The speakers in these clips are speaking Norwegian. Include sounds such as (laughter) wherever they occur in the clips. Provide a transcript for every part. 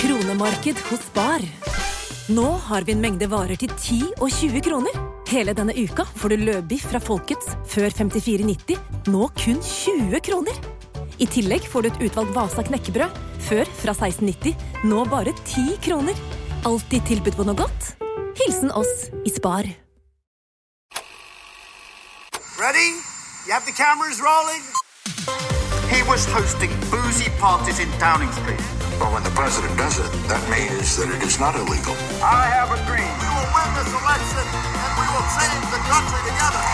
Kronemarked hos Spar. Nå har vi en mengde varer til 10 og 20 kroner. Hele denne uka får du løbiff fra Folkets før 54,90, nå kun 20 kroner. I tillegg får du et utvalgt Vasa knekkebrød, før fra 16,90, nå bare 10 kroner. Alltid tilbud på noe godt. Hilsen oss i Spar. Ready? You have the cameras rolling? He was hosting boozy parties in Downing Street. Well, when the president does it, that means that it is not illegal. I have a dream. We will win this election and we will change the country together.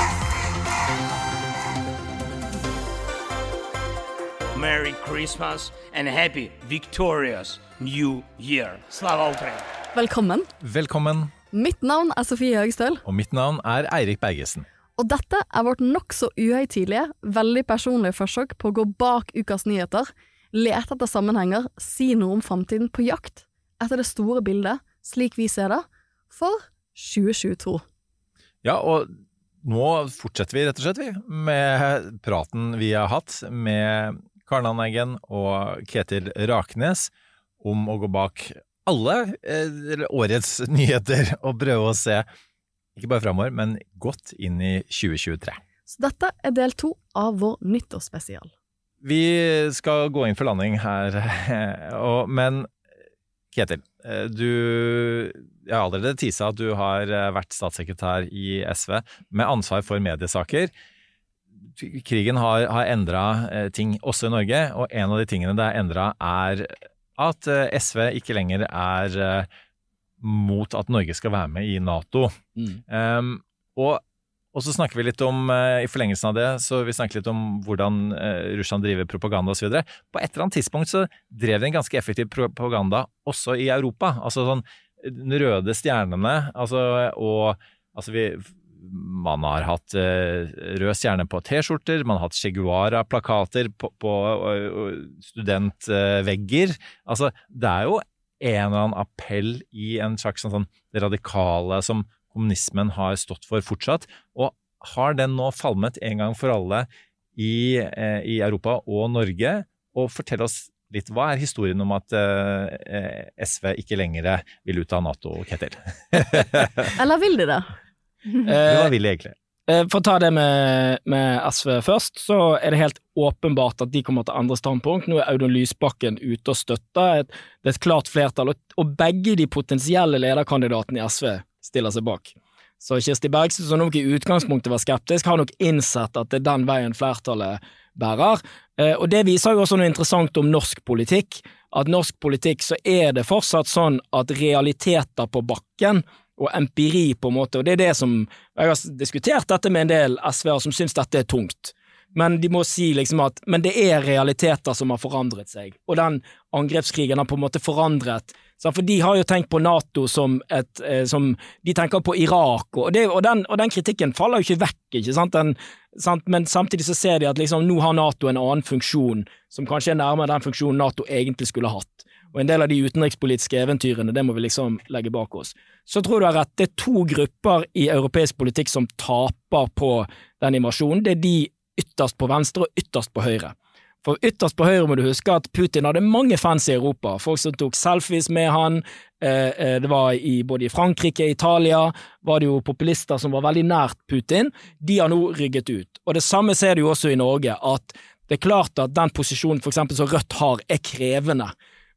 Merry Christmas and happy victorious New Year. Slava Ukraini! Velkommen. Velkommen, Mitt navn er Sofie Høgstøl, og mitt navn er Eirik Bergesen. og dette er vårt nokså uhøytidelige, veldig personlige forsøk på å gå bak ukas nyheter, lete etter sammenhenger, si noe om framtiden på jakt etter det store bildet, slik vi ser det, for 2022. Ja, og nå fortsetter vi rett og slett vi, med praten vi har hatt med Karen Aneggen og Ketil Raknes om å gå bak alle eh, årets (laughs) nyheter og prøve å se, ikke bare framover, men godt inn i 2023. Så dette er del to av vår nyttårsspesial. Vi skal gå inn for landing her, (laughs) og, men Ketil, eh, du Jeg har allerede tisa at du har eh, vært statssekretær i SV med ansvar for mediesaker. Krigen har, har endra ting også i Norge, og en av de tingene det har endra, er at eh, SV ikke lenger er eh, mot at Norge skal være med i Nato. Um, og, og så snakker vi litt om, eh, i forlengelsen av det, så vi snakker litt om hvordan eh, Russland driver propaganda osv. På et eller annet tidspunkt så drev de en ganske effektiv propaganda også i Europa. Altså sånn den røde stjernene, altså og altså vi man har hatt eh, rød stjerne på T-skjorter, man har hatt Che Guevara-plakater på, på studentvegger. altså, det er jo en eller annen appell i en slags sånn, sånn radikale som kommunismen har stått for fortsatt. Og har den nå falmet en gang for alle i, eh, i Europa og Norge? Og fortell oss litt, hva er historien om at eh, SV ikke lenger vil ut av Nato, Ketil? (laughs) Eller vil de det? (laughs) Hva vil de egentlig? Eh, For å ta det med, med SV først, så er det helt åpenbart at de kommer til andre standpunkt. Nå er Audun Lysbakken ute og støtter. Et, det er et klart flertall, og, og begge de potensielle lederkandidatene i SV stiller seg bak. Så Kirsti Bergstø, som nok i utgangspunktet var skeptisk, har nok innsett at det er den veien flertallet bærer. Eh, og det viser jo også noe interessant om norsk politikk. At norsk politikk så er det fortsatt sånn at realiteter på bakken og empiri, på en måte, og det er det som Jeg har diskutert dette med en del SV-er som syns dette er tungt. Men de må si liksom at Men det er realiteter som har forandret seg, og den angrepskrigen har på en måte forandret? For de har jo tenkt på Nato som et eh, som, De tenker på Irak, og, det, og, den, og den kritikken faller jo ikke vekk, ikke sant? Den, sant? Men samtidig så ser de at liksom nå har Nato en annen funksjon, som kanskje er nærmere den funksjonen Nato egentlig skulle hatt. Og en del av de utenrikspolitiske eventyrene, det må vi liksom legge bak oss. Så tror du har rett, det er to grupper i europeisk politikk som taper på den invasjonen. Det er de ytterst på venstre og ytterst på høyre. For ytterst på høyre må du huske at Putin hadde mange fans i Europa. Folk som tok selfies med han. Eh, eh, det var i, både i Frankrike, og Italia, var det jo populister som var veldig nært Putin. De har nå rygget ut. Og det samme ser du jo også i Norge, at det er klart at den posisjonen for eksempel som Rødt har, er krevende.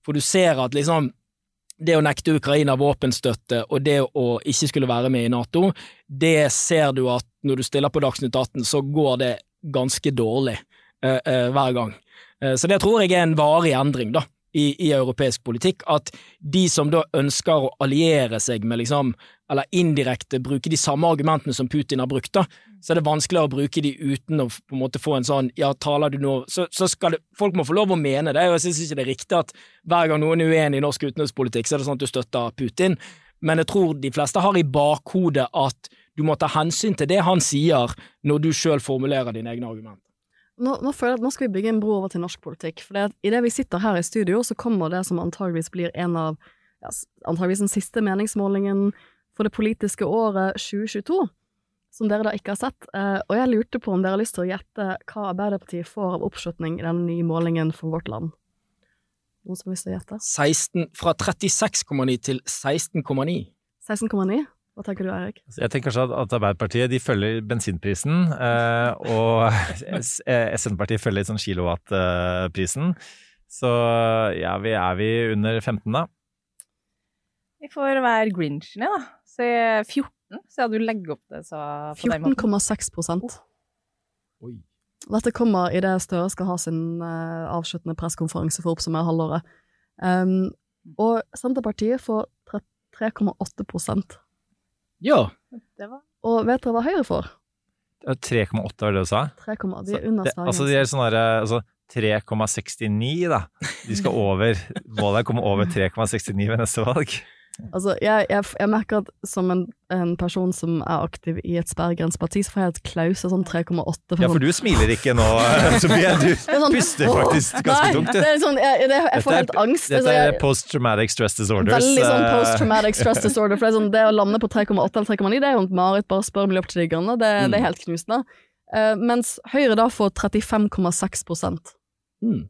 For du ser at liksom det å nekte Ukraina våpenstøtte og det å ikke skulle være med i Nato, det ser du at når du stiller på Dagsnytt 18, så går det ganske dårlig eh, eh, hver gang. Eh, så det tror jeg er en varig endring, da. I, i, europeisk politikk, at de som da ønsker å alliere seg med liksom, eller indirekte bruke de samme argumentene som Putin har brukt, da, så er det vanskeligere å bruke de uten å på en måte få en sånn ja, taler du nå Så, så skal det Folk må få lov å mene det, og jeg synes ikke det er riktig at hver gang noen er uenig i norsk utenrikspolitikk, så er det sånn at du støtter Putin, men jeg tror de fleste har i bakhodet at du må ta hensyn til det han sier, når du sjøl formulerer dine egne argumenter. Nå, nå, føler jeg at nå skal vi bygge en bro over til norsk politikk. For idet vi sitter her i studio, så kommer det som antageligvis blir en av ja, antageligvis den siste meningsmålingen for det politiske året 2022, som dere da ikke har sett. Eh, og jeg lurte på om dere har lyst til å gjette hva Arbeiderpartiet får av oppslutning i den nye målingen for vårt land? Noen som har lyst til å gjette? 16, fra 36,9 til 16,9. 16,9? Hva tenker du, Eirik? Altså, jeg tenker kanskje at Arbeiderpartiet de følger bensinprisen, eh, og Senterpartiet følger sånn kilowattprisen. Så ja, vi er vi under 15, da? Vi får være Grinchen, da. Se 14, så du legger opp det så 14,6 oh. Dette kommer i det Støre skal ha sin uh, avsluttende pressekonferanse for å oppsummere halvåret. Um, og Senterpartiet får 3,8 ja. Var... Og vet dere hva Høyre får? 3,8 var det du sa? 3, de er under Sverige. Altså de er sånn altså 3,69, da. De skal (laughs) over Målet er å komme over 3,69 ved neste valg. Altså, jeg, jeg, jeg, merker at som en, en, person som er aktiv i et sperregrensparti, så får jeg et klause sånn 3,8. Ja, for du smiler ikke nå, (laughs) Sofie. Du sånn, puster faktisk ganske tungt. Det er sånn, jeg, det, jeg får helt angst. Dette er post-traumatic stress disorders. Veldig sånn eh. post-traumatic stress disorder. For det, sånn, det å lande på 3,8 eller 3,9, det er jo et mareritt. Bare spør miljøpartidiggerne. Det, mm. det er helt knusende. Uh, mens Høyre da får 35,6 mm.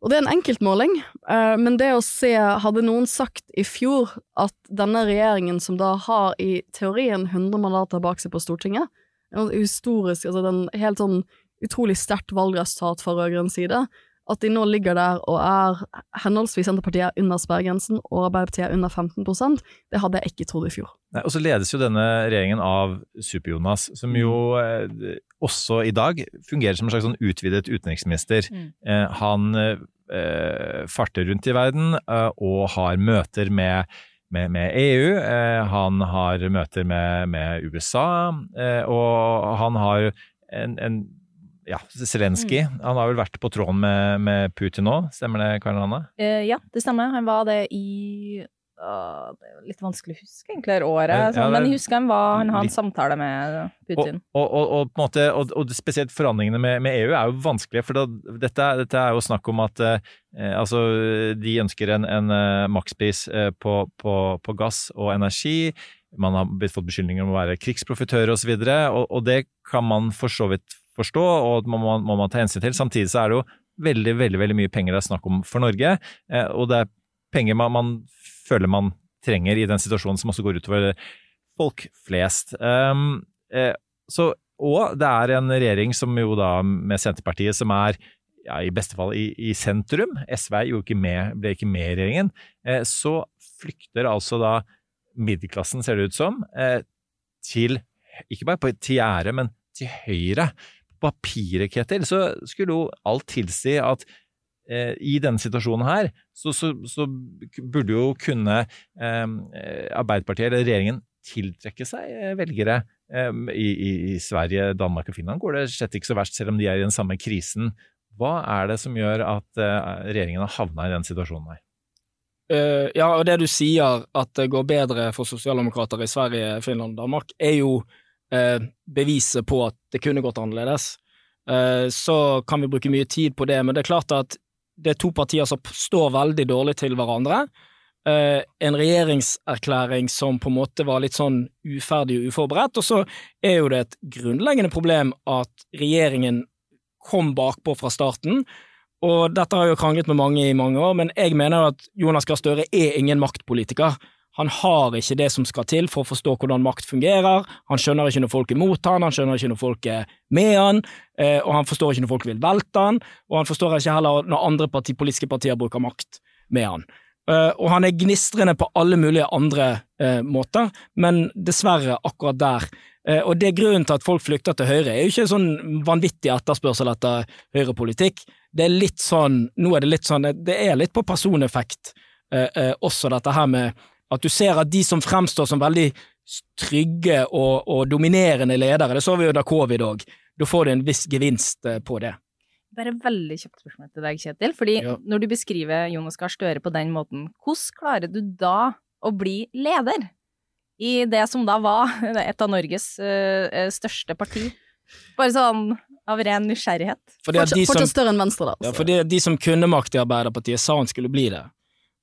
Og det er en enkeltmåling, uh, men det å se Hadde noen sagt i fjor at denne regjeringen, som da har i teorien 100 mandater bak seg på Stortinget, historisk, altså den helt sånn utrolig sterkt valgresultat fra rød-grønn side, at de nå ligger der og er henholdsvis Senterpartiet er under sperregrensen og Arbeiderpartiet er under 15% det hadde jeg ikke trodd i fjor. Nei, og så ledes jo denne regjeringen av Super-Jonas, som jo eh, også i dag fungerer som en slags sånn utvidet utenriksminister. Mm. Eh, han eh, farter rundt i verden eh, og har møter med med, med, EU, eh, han har møter med, med USA, eh, og han har en, en ja, Zelenskyj. Mm. Han har vel vært på tråden med, med Putin nå, stemmer det, Karin Anne? Eh, ja, det stemmer. Han var det i Uh, det er litt vanskelig å huske egentlig året, ja, sånn, men jeg husker han var han hadde en samtale med Putin. Og, og, og, måte, og spesielt forhandlingene med, med, EU er jo vanskelige, for da, dette, dette, er jo snakk om at eh, altså, de ønsker en, en makspris eh, på, på, på, gass og energi. Man har fått beskyldninger om å være krigsprofitør osv., og, og, og det kan man for så vidt forstå, og må man, må man ta hensyn til. Samtidig så er det jo veldig, veldig, veldig mye penger det er snakk om for Norge, eh, og det er penger man, man, føler man trenger i den situasjonen som også går utover folk flest. Um, eh, så, og det er en regjering som jo da, med Senterpartiet, som er ja, i beste fall i, i sentrum. SV ikke med, ble ikke med i regjeringen. Eh, så flykter altså da middelklassen, ser det ut som, eh, til ikke bare på til gjerdet, men til høyre papiret, Ketil, så skulle jo alt tilsi at eh, i denne situasjonen her, så, så, så burde jo kunne eh, Arbeiderpartiet eller regjeringen tiltrekke seg eh, velgere. Eh, I, i, I, Sverige, Danmark og Finland går det slett ikke så verst, selv om de er i den samme krisen. Hva er det som gjør at eh, regjeringen har havna i den situasjonen her? Uh, ja, og det du sier, at det går bedre for sosialdemokrater i Sverige, Finland og Danmark, er jo eh, beviset på at det kunne gått annerledes. Eh, så kan vi bruke mye tid på det, men det er klart at det er to partier som står veldig dårlig til hverandre. Eh, en regjeringserklæring som på en måte var litt sånn uferdig og uforberedt, og så er jo det et grunnleggende problem at regjeringen kom bakpå fra starten. Og dette har jeg jo kranglet med mange i mange år, men jeg mener at Jonas Gahr Støre er ingen maktpolitiker. Han har ikke det som skal til for å forstå hvordan makt fungerer. Han skjønner ikke når folk er mot han, han skjønner ikke når folk er med han, eh, og han forstår ikke når folk vil velte han, og han forstår ikke heller når andre parti, politiske partier bruker makt med han. Eh, og han er gnistrende på alle mulige andre eh, måter, men dessverre akkurat der. Og det grunnen til at folk flykter til Høyre, er jo ikke sånn vanvittig etterspørsel etter høyrepolitikk. Det er litt sånn, nå er det litt sånn, det er litt på personeffekt eh, eh, også, dette her med at du ser at de som fremstår som veldig trygge og, og dominerende ledere, det så vi jo da covid òg, da får du en viss gevinst eh, på det. Bare veldig kjapt spørsmål til deg, Kjetil. Fordi Ja. når du beskriver Jonas Gahr Støre på den måten, hvordan klarer du da å bli leder i det som da var (laughs) et av Norges eh, største parti? Bare sånn av ren nysgjerrighet. Fordi som- Fortsatt større enn Venstre, da. Ja, for de, de som kunne makt i Arbeiderpartiet, sa han skulle bli det.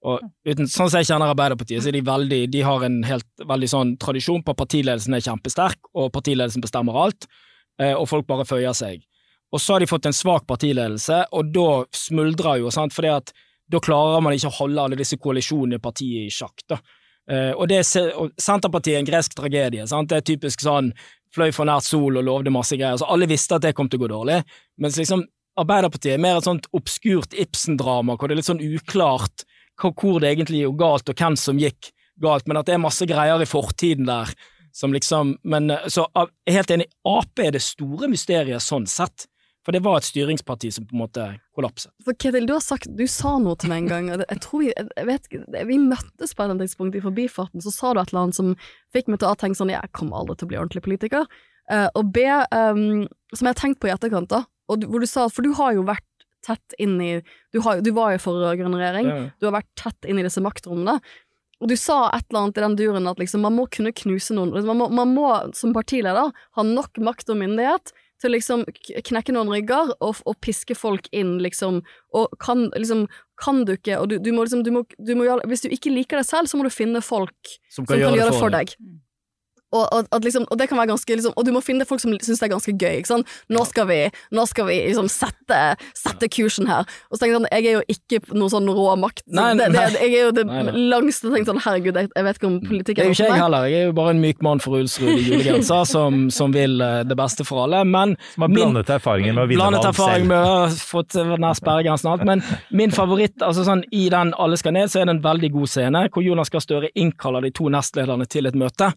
Og uten, sånn som jeg kjenner Arbeiderpartiet, så er de veldig De har en helt veldig sånn tradisjon på at partiledelsen er kjempesterk, og partiledelsen bestemmer alt, eh, og folk bare føyer seg. Og så har de fått en svak partiledelse, og da smuldrer jo, sant, fordi at da klarer man ikke å holde alle disse koalisjonene i partiet i sjakk, da. Eh, og, det, og Senterpartiet er en gresk tragedie. Sant? Det er typisk sånn fløy for nært sol og lovde masse greier. Så alle visste at det kom til å gå dårlig. Mens liksom Arbeiderpartiet er mer et sånt obskurt Ibsen-drama, hvor det er litt sånn uklart hvor det egentlig gikk galt, og hvem som gikk galt, men at det er masse greier i fortiden der som liksom Men eh, så jeg helt enig, Ap er det store mysteriet sånn sett. For det var et styringsparti som på en måte kollapset. For Ketil, du har sagt, du sa noe til meg en gang, og jeg tror vi, jeg vet ikke, vi møttes på et tidspunkt i forbifarten, så sa du et eller annet som fikk meg til å tenke sånn, jeg kommer aldri til å bli ordentlig politiker, Uh, og B, um, som jeg har tenkt på i etterkant da, og hvor du sa, for du har jo vært tett inn i, du, har, du var jo for rødgrønn regjering, Ja. du har vært tett inn i disse maktrommene, og du sa et eller annet i den duren at liksom, man må kunne knuse noen, liksom, man, må, man må som partileder ha nok makt og myndighet til liksom knekke noen rygger og, og piske folk inn, liksom, og kan, liksom, kan du ikke, og du, du må liksom, du må, du må gjøre, hvis du ikke liker det selv, så må du finne folk Som kan gjøre det for deg. Og, og, at liksom, og det kan være ganske liksom, Og du må finne folk som syns det er ganske gøy. Ikke sant? Nå skal vi, nå skal vi liksom sette, sette kursen her. Og så tenker jeg sånn, jeg er jo ikke noe sånn rå makt. Så Nei, det, det, jeg er jo det Nei, nei. langste tenkt sånn, herregud, jeg, jeg vet ikke om politikk Det er jo noe ikke for jeg heller, jeg er jo bare en myk mann for Ulsrud i julegenser (laughs) som, som vil eh, det beste for alle, men Som har blandet erfaringer med å vinne Blandet valg erfaring med å ha fått nær sperregrensen og alt, men min favoritt, altså sånn i den Alle skal ned, så er det en veldig god scene hvor Jonas Gahr Støre innkaller de to nestlederne til et møte.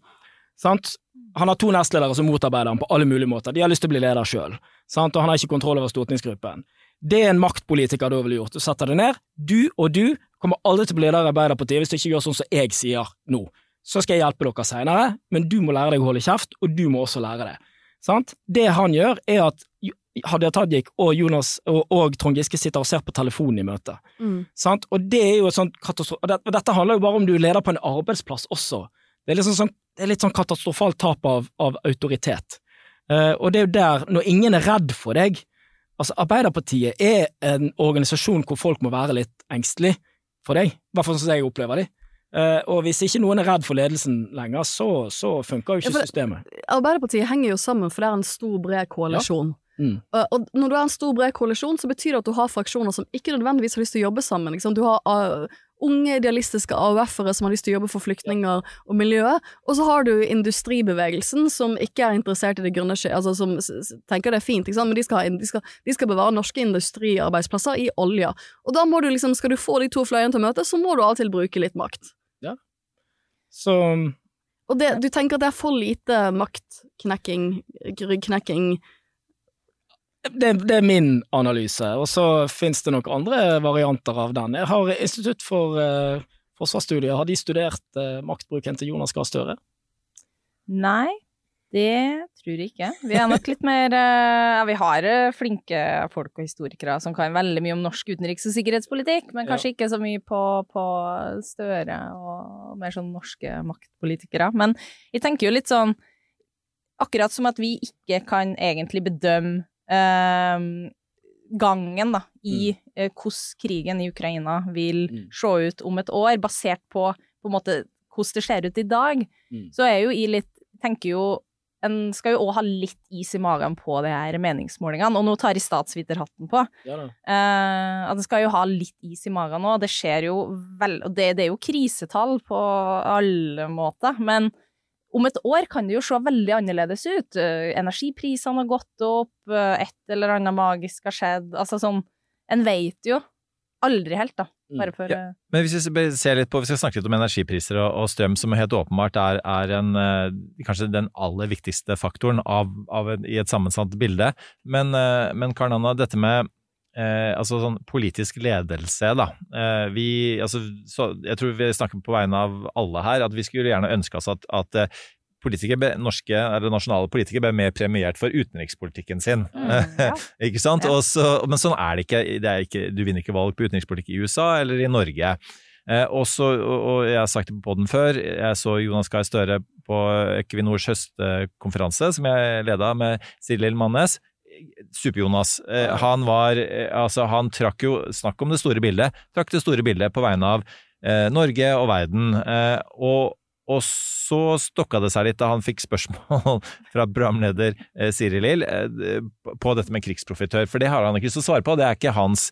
Sant? Han har to nestledere som motarbeider ham på alle mulige måter. De har lyst til å bli leder sjøl, og han har ikke kontroll over stortingsgruppen. Det er en maktpolitiker da ville gjort, du setter det ned, du og du kommer aldri til å bli leder i Arbeiderpartiet hvis du ikke gjør sånn som jeg sier nå. Så skal jeg hjelpe dere seinere, men du må lære deg å holde kjeft, og du må også lære det. Sant? Det han gjør, er at Hadia Tajik og, Jonas, og, og Trond Giske sitter og ser på telefonen i møtet. Mm. Sant? Og det er jo et sånt katastrofe... Og dette handler jo bare om du er leder på en arbeidsplass også. Det er, liksom sånn, det er litt sånn katastrofalt tap av, av autoritet. Uh, og det er jo der, når ingen er redd for deg Altså, Arbeiderpartiet er en organisasjon hvor folk må være litt engstelig for deg, i hvert fall sånn som jeg opplever de. Uh, og hvis ikke noen er redd for ledelsen lenger, så, så funker jo Ja, ikke for- systemet. Arbeiderpartiet henger jo sammen, for det er en stor, bred koalisjon. Mm. Uh, og når du har en stor, bred koalisjon, så betyr det at du har fraksjoner som ikke nødvendigvis har lyst til å jobbe sammen. Du har uh, unge, idealistiske AUF-ere som har lyst til å jobbe for flyktninger og miljøet, og så har du industribevegelsen som ikke er interessert i det grønne altså som tenker det er fint, men de skal, ha, de, skal, de skal bevare norske industriarbeidsplasser i olja. Og da må du liksom, skal du få de to fløyene til å møtes, så må du av og til bruke litt makt. Ja. Så Og det, du tenker at det er for lite maktknekking, ryggknekking det, det er min analyse, og så finnes det nok andre varianter av den. Jeg har Institutt for uh, forsvarsstudier, har de studert uh, maktbruken til Jonas Gahr Støre? Nei, det tror jeg ikke. Vi er nok litt mer uh, vi har flinke folk og historikere som kan veldig mye om norsk utenriks- og sikkerhetspolitikk, men kanskje ikke så mye på, på Støre og mer sånn norske maktpolitikere. Men jeg tenker jo litt sånn Akkurat som at vi ikke kan egentlig bedømme eh, gangen da, i eh, hvordan krigen i Ukraina vil se ut om et år, basert på på en måte hvordan det ser ut i dag, Mm. så er jo i litt Tenker jo en skal jo òg ha litt is i magen på de her meningsmålingene, og nå tar jeg statsviterhatten på. Ja da. Eh, at en skal jo ha litt is i magen nå. Det skjer jo vel Og det, det er jo krisetall på alle måter, men om et år kan det jo se veldig annerledes ut. Eh, energiprisene har gått opp, eh, et eller annet magisk har skjedd. Altså sånn En vet jo aldri helt, da. Bare for Ja. Men hvis vi ser litt på, vi skal snakke litt om energipriser og, og strøm, som helt åpenbart er, er en, eh, kanskje den aller viktigste faktoren av, av i et sammensatt bilde. Men, eh, men Karen Anna, dette med eh, altså sånn politisk ledelse, da. Eh, vi, altså, så, jeg tror vi snakker på vegne av alle her, at vi skulle gjerne ønske oss at, at eh, ble- norske eller nasjonale politikere ble mer premiert for utenrikspolitikken sin. (laughs) ikke sant? Og så- men sånn er det ikke. Det er ikke. Du vinner ikke valg på utenrikspolitikk i USA eller i Norge. Eh, også, og, jeg har sagt det på podden før, jeg så Jonas Gahr Støre på Equinors høstkonferanse, som jeg leda med Siril Mannes. Super-Jonas. Eh, han var eh, Altså, han trakk jo Snakk om det store bildet. Trakk det store bildet på vegne av eh, Norge og verden. Og og så stokka det seg litt da han fikk spørsmål (laughs) fra programleder Siri Lill på dette med krigsprofitør, for det har han ikke lyst til å svare på. Det er ikke hans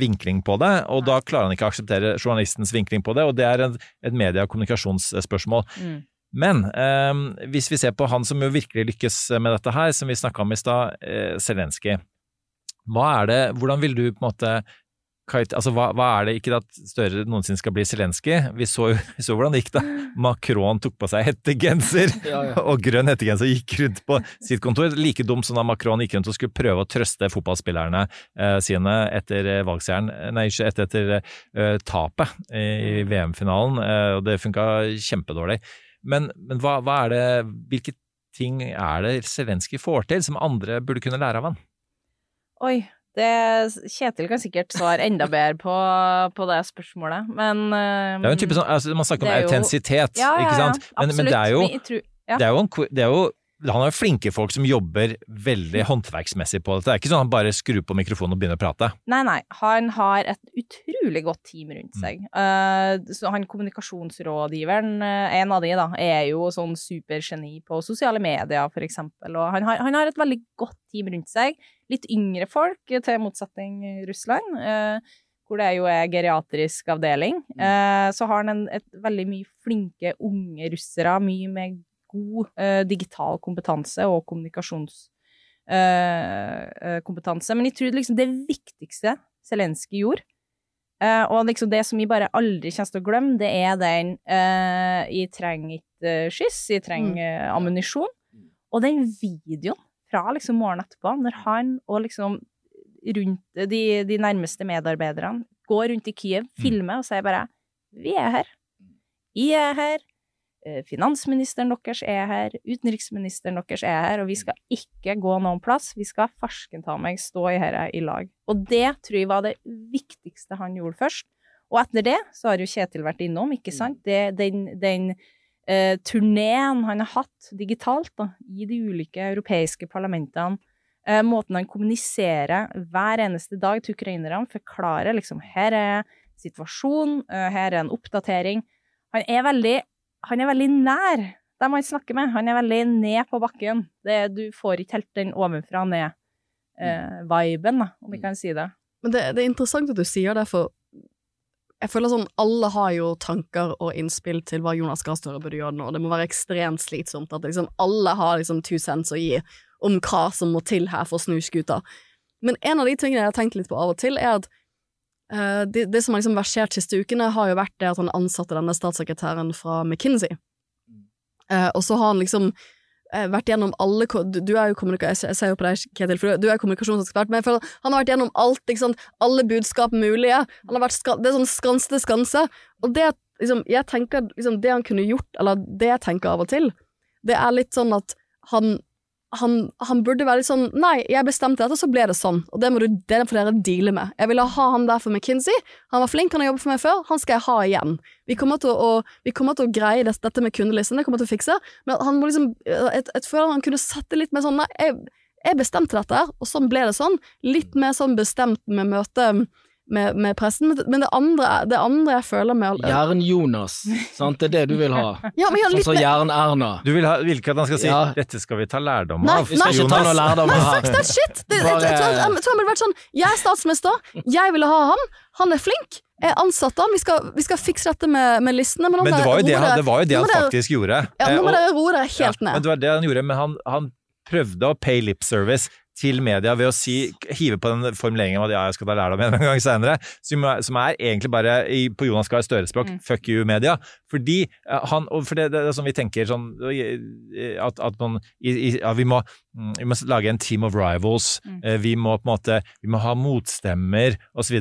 vinkling på det, og da klarer han ikke å akseptere journalistens vinkling på det, og det er en, et media- og kommunikasjonsspørsmål. Mm. Men eh, hvis vi ser på han som jo virkelig lykkes med dette her, som vi snakka om i stad, eh, Zelenskyj. Hva er det, hvordan vil du på en måte altså hva, hva er det ikke at Støre noensinne skal bli Zelenskyj? Vi vi så hvordan det gikk da Macron tok på seg hettegenser (laughs) Ja, ja. og grønn hettegenser gikk rundt på sitt kontor. Like dumt som da Macron gikk rundt og skulle prøve å trøste fotballspillerne eh, sine etter eh, valgseieren, nei, ikke etter, etter eh, tapet i VM-finalen, eh, og det funka kjempedårlig. Men, men hva, hva er det, hvilke ting er det Zelenskyj får til som andre burde kunne lære av han? Oi. Det, Kjetil kan sikkert svare enda bedre på, på det spørsmålet, men Det er jo en type sånn, altså Man snakker om jo- autentisitet, Ja, ja, ikke sant? Men, men det er jo, ja. det er jo, en, det er jo han har jo flinke folk som jobber veldig håndverksmessig på dette. Det er ikke sånn han bare skrur på mikrofonen og begynner å prate. Nei, nei. Han har et utrolig godt team Mm. rundt seg. Eh, så han kommunikasjonsrådgiveren, eh, en av de, da, er jo sånn supergeni på sosiale medier, for eksempel. Og han har, han har et veldig godt team rundt seg. Litt yngre folk, til motsetning Russland. Uh, hvor det jo er geriatrisk avdeling. Eh, så har han en, et veldig mye flinke unge russere, mye med god eh, digital kompetanse og kommunikasjonskompetanse. Eh, kompetanse. Men jeg tror liksom det viktigste Zelenskyj gjorde, eh, og liksom det som jeg bare aldri kommer til å glemme, det er den eh, Jeg trenger ikke eh, skyss, jeg trenger eh, ammunisjon. Og den videoen fra liksom morgenen etterpå, når han og liksom rundt de, de nærmeste medarbeiderne går rundt i Kyiv, filmer og sier bare Vi er her. Vi er her. Eh, Finansministeren deres er her. Utenriksministeren deres er her. Og vi skal ikke gå noen plass. Vi skal farsken ta meg stå i dette i lag. Og det tror jeg var det viktigste han gjorde først. Og etter det så har jo Kjetil vært innom, ikke sant? Det, den den eh, turneen han har hatt digitalt da, i de ulike europeiske parlamentene, eh, måten han kommuniserer hver eneste dag til ukrainerne, forklarer liksom her er situasjonen, eh, her er en oppdatering. Han er veldig, han er veldig nær dem han snakker med. Han er veldig ned på bakken. Det, du får ikke helt den ovenfra-ned-viben, da, om vi kan si det. Men det, det er interessant at du sier det, for jeg føler sånn alle har jo tanker og innspill til hva Jonas Gahr Støre burde gjøre nå. Det må være ekstremt slitsomt at liksom alle har liksom two cents å gi om hva som må til her for å snu skuta. Men en av de tingene jeg har tenkt litt på av og til, er at eh, det, det som har liksom versert siste ukene, har jo vært det at han ansatte denne statssekretæren fra McKinsey. Eh, og så har han liksom eh, vært gjennom alle Du, er jo jeg, ser- jo på deg, Ketil, for du, er kommunikasjonsekspert, men han har vært gjennom alt, alle budskap mulige. Han har vært det er sånn skanse til skanse. Og det liksom, jeg tenker liksom, det han kunne gjort, eller det jeg tenker av og til, det er litt sånn at han han, han burde være litt sånn Nei, jeg bestemte dette, så ble det sånn. Og det må du, det får dere deale med. Jeg ville ha han der for McKinsey. Han var flink, han har jobbet for meg før. Han skal jeg ha igjen. Vi kommer til å, vi kommer til å greie det, dette med kundelisten, det kommer til å fikse. Men han må liksom Jeg, jeg føler han kunne sette litt mer sånn Nei, jeg, jeg bestemte dette og sånn ble det sånn. Litt mer sånn bestemt med møte med, med pressen. Men, men det, andre, det andre jeg føler med Jern-Jonas, sant, det er det du vil ha. (laughs) Ja, men ja, sånn litt som Jern-Erna. Du vil, ha, vil ikke at han skal si Ja. 'dette skal vi ta lærdom av'? nei, skal ikke ta noe lærdom Nei, fuck that shit! Det, jeg, jeg, tror, jeg, tror det burde vært sånn Jeg er statsminister, jeg ville ha han, han er flink. Jeg ansatte han, vi skal, vi skal fikse dette med, med listene. Men, Men det var jo det han, det var jo det han faktisk gjorde. Ja, Eh, nå må dere roe dere helt Ja, men det var det han gjorde, men han, han prøvde å pay lip service til media ved å si, hive på den formuleringen om at ja, jeg skal ta lærdom en gang senere, som, som er egentlig bare i, på Jonas Gahr Støre-språk Mm. fuck you media. Fordi eh, han, og for det, det er sånn vi tenker sånn at, at man i, i, ja, vi, må, mm, vi må lage en team of rivals, Mm. eh, vi må på en måte vi må ha motstemmer osv.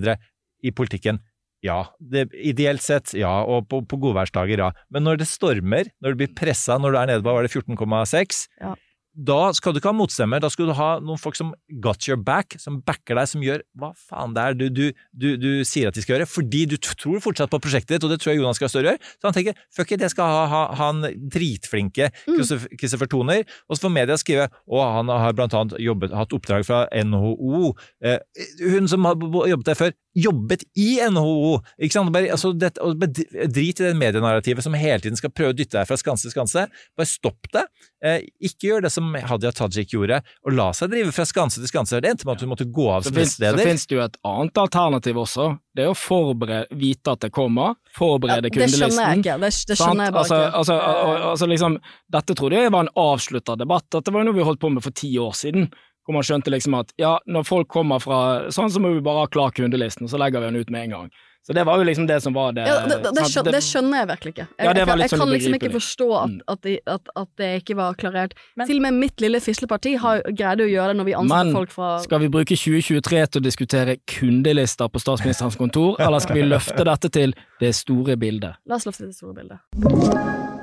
i politikken. Ja, det, ideelt sett, ja, og på, på godværsdager, ja. Men når det stormer, når du blir pressa, når du er nede på var det 14,6, Ja. Da skal du ikke ha motstemmer. Da skal du ha noen folk som got your back, som backer deg, som gjør hva faen det er du, du, du, du sier at de skal gjøre, fordi du tror fortsatt på prosjektet ditt, og det tror jeg Jonas Gahr Støre gjør. Så han tenker fuck it, jeg skal ha, ha, ha han dritflinke Christopher mm. Toner, og så får media skrive å, han har blant annet jobbet, hatt oppdrag fra NHO. Eh, hun som har jobbet der før, jobbet i NHO! Ikke sant? Bare, altså, det, og drit i det medienarrativet som hele tiden skal prøve å dytte deg fra skanse til skanse. Bare stopp det. Eh, ikke gjør det som Hadia Tajik gjorde, og la seg drive fra skanse til skanse. Det endte med at hun måtte gå av som finnes, så finnes det jo et annet alternativ også. Det er å forberede, vite at det kommer, Ja, forberede det skjønner kundelisten. jeg ikke. Det, det skjønner jeg bare altså, ikke. Altså, al- al- altså liksom, dette trodde jeg var en avslutta debatt. Dette var jo noe vi holdt på med for ti år siden. Hvor man skjønte liksom at ja, når folk kommer fra sånn, så må vi bare ha klar kundelisten, og så legger vi den ut med en gang. Så det var jo liksom det som var det. Ja, det, det, det, skjønner, det skjønner jeg virkelig ikke. Jeg, Ja, jeg, jeg, jeg sånn kan liksom ikke forstå at, at, at, at det ikke var klarert. Til og med mitt lille fisleparti har greide å gjøre det når vi ansatte folk fra Men skal vi bruke 2023 til å diskutere kundelister på statsministerens kontor, eller skal vi løfte dette til det store bildet? La oss løfte det store bildet.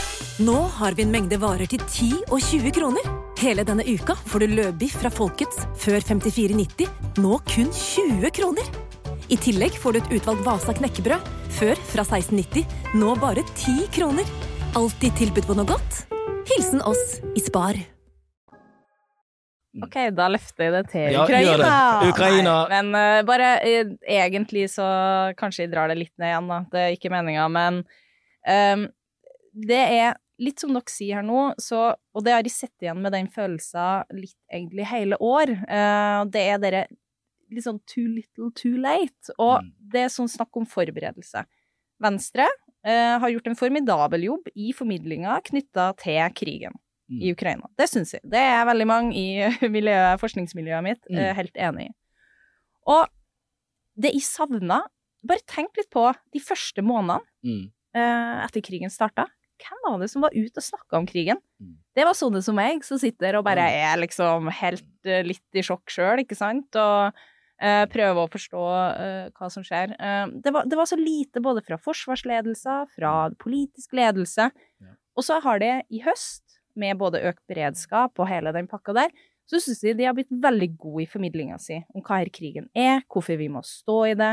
Nå har vi en mengde varer til 10 og 20 kroner. Hele denne uka får du løbiff fra Folkets før 54,90, nå kun 20 kroner. I tillegg får du et utvalgt Vasa knekkebrød, før fra 16,90, nå bare 10 kroner. Alltid tilbud på noe godt. Hilsen oss i Spar. Ok, da løfter jeg det til Ja, Ukraina. det. Ukraina. Nei, men uh, bare uh, egentlig så kanskje jeg drar det litt ned igjen, da. Det er ikke meninga, men ehm, det er litt som dere sier her nå, så, og det har jeg sett igjen med den følelsen litt egentlig hele år, uh, det er dere litt sånn too little too late, og det er sånn snakk om forberedelse. Venstre uh, har gjort en formidabel jobb i formidlinga knytta til krigen i Ukraina. Det syns jeg. Det er veldig mange i (laughs) miljøet, forskningsmiljøet mitt Mm. uh, helt enig i. Og det jeg savna Bare tenk litt på de første månedene Mm. uh, etter krigen starta. Hvem var det som var ute og snakka om krigen? Det var sånne som meg, som sitter og bare er liksom helt eh, litt i sjokk sjøl, ikke sant? Og uh, prøver å forstå uh, hva som skjer. Uh, det, var, det var så lite både fra forsvarsledelser, fra politisk ledelse. Og så har det i høst, med både økt beredskap og hele den pakka der, så syns de de har blitt veldig gode i formidlinga si om hva her krigen er, hvorfor vi må stå i det,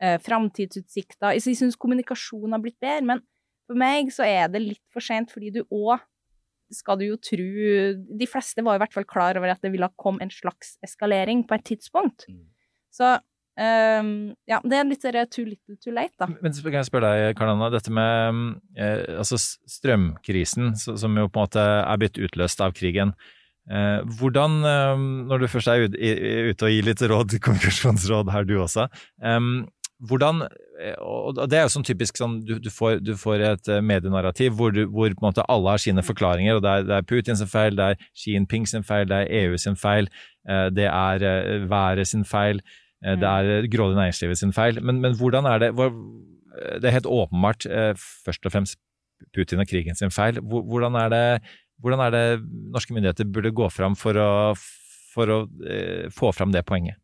eh, framtidsutsikter. Jeg syns kommunikasjonen har blitt bedre, men for meg så er det litt for sent, fordi du òg skal du jo tro De fleste var i hvert fall klar over at det ville komme en slags eskalering på et tidspunkt. Så Um, ja, det er litt too little too late, da. Men så kan jeg spørre deg, Karl Anna, dette med eh, altså strømkrisen, som jo på en måte er blitt utløst av krigen. Eh, hvordan, eh, når du først er ut- ute og gir litt råd, (laughs) konkursjonsråd, her du også, eh, hvordan eh, Og det er jo sånn typisk sånn du, du, får, du får et eh, medienarrativ hvor, du, hvor alle har sine forklaringer, og det er, det er Putin sin feil, det er Xi Jinping sin feil, det er EU sin feil, eh, det er været sin feil, det er grådig næringslivet sin feil. Men, men hvordan er det Det er helt åpenbart først og fremst Putin og krigen sin feil. Hvordan er det, hvordan er det norske myndigheter burde gå fram for å, for å få fram det poenget?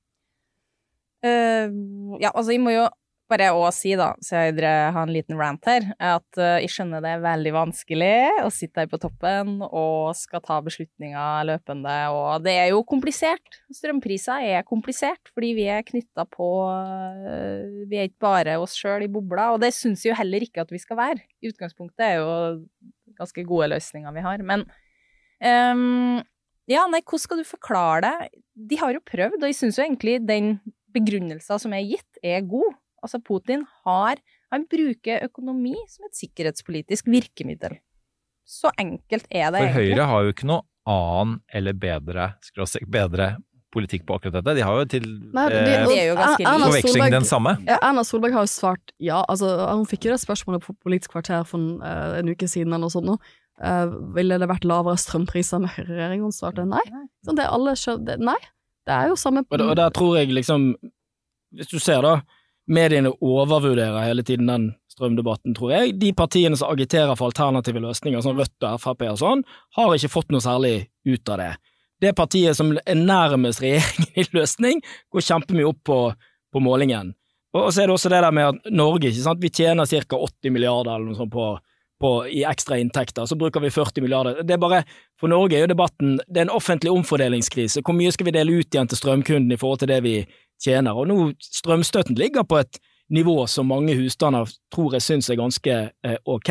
Eh, ja, altså, jeg må jo bare òg si, da, så jeg har en liten rant her, at uh, jeg skjønner det er veldig vanskelig å sitte her på toppen og skal ta beslutninger løpende, og det er jo komplisert. Strømpriser er komplisert, fordi vi er knytta på uh, Vi er ikke bare oss sjøl i bobla, og det syns jeg jo heller ikke at vi skal være. I utgangspunktet er jo ganske gode løsninger vi har, men um, ja, nei, hvordan skal du forklare det? De har jo prøvd, og jeg syns jo egentlig den begrunnelsen som er gitt, er god. Altså, Putin har Han bruker økonomi som et sikkerhetspolitisk virkemiddel. Så enkelt er det For egentlig. Høyre har jo ikke noe annen eller bedre, skråstrek bedre politikk på akkurat dette. De har jo til Nei, de- eh, de forveksling Solberg- den samme. Ja, Erna Solberg har jo svart ja. Altså, hun fikk jo det spørsmålet på Politisk kvarter for en, uh, en uke siden eller noe sånt. nå. Eh, ville det vært lavere strømpriser med høyreregjering? Hun svarte nei. Så det alle skjø- det, nei, det er jo samme Og, der- og der tror jeg liksom Hvis du ser da, mediene overvurderer hele tiden den strømdebatten, tror jeg. De partiene som agiterer for alternative løsninger, som Rødt og Frp og sånn, har ikke fått noe særlig ut av det. Det partiet som er nærmest regjeringen i løsning, går kjempemye opp på, på målingen. Og, og så er det også det der med at Norge, ikke sant, vi tjener ca. 80 milliarder eller noe sånt på på, i ekstra inntekter, så bruker vi 40 milliarder. Det er bare, For Norge er jo debatten det er en offentlig omfordelingskrise. Hvor mye skal vi dele ut igjen til strømkunden i forhold til det vi tjener? Og nå Strømstøtten ligger på et nivå som mange husstander tror jeg syns er ganske eh, ok.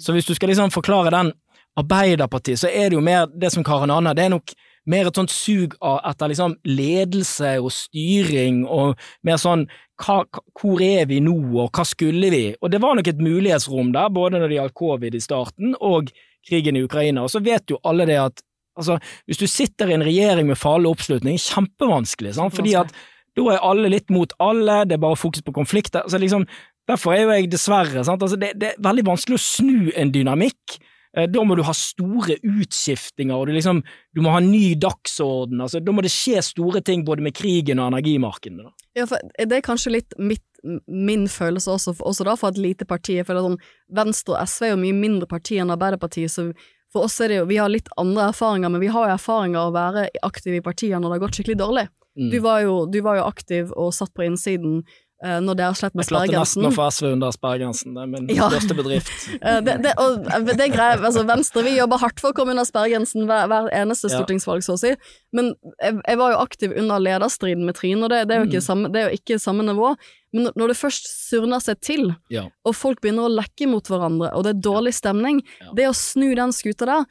Så hvis du skal liksom forklare den Arbeiderpartiet, så er det jo mer det som Karen Anna, det er nok mer et sånt sug etter liksom ledelse og styring, og mer sånn hva, hvor er vi nå, og hva skulle vi? Og det var nok et mulighetsrom der, både når det gjaldt covid i starten, og krigen i Ukraina. Og så vet jo alle det at altså, hvis du sitter i en regjering med farlig oppslutning, kjempevanskelig, sant? fordi at da er alle litt mot alle, det er bare fokus på konflikter. Altså, liksom, derfor er jo jeg dessverre sant? Altså, det, det er veldig vanskelig å snu en dynamikk. Eh, Da må du ha store utskiftinger, og du, liksom, du må ha ny dagsorden. Altså, da må det skje store ting både med krigen og energimarkedene. Ja, for det er kanskje litt mitt, min følelse også, også da, for et lite parti. Jeg føler sånn, Venstre og SV er jo mye mindre parti enn Arbeiderpartiet, så for oss er det jo, vi har litt andre erfaringer, men vi har jo erfaringer av å være aktive i partier når det har gått skikkelig dårlig. Mm. Du, var jo, du var jo aktiv og satt på innsiden når dere slet med sperregrensen. Jeg klarte nesten å få SV under sperregrensen, det er min Ja. største bedrift. (laughs) Eh, det, det, og det er greit, altså Venstre vi jobber hardt for å komme under sperregrensen hver, hver eneste Ja. stortingsvalg, så å si. Men jeg, jeg var jo aktiv under lederstriden med Trine, og det, det, er jo ikke Mm. samme, det er jo ikke samme nivå. Men når- når det først surner seg til, Ja. og folk begynner å lekke mot hverandre, og det er dårlig stemning, det å snu den skuta der,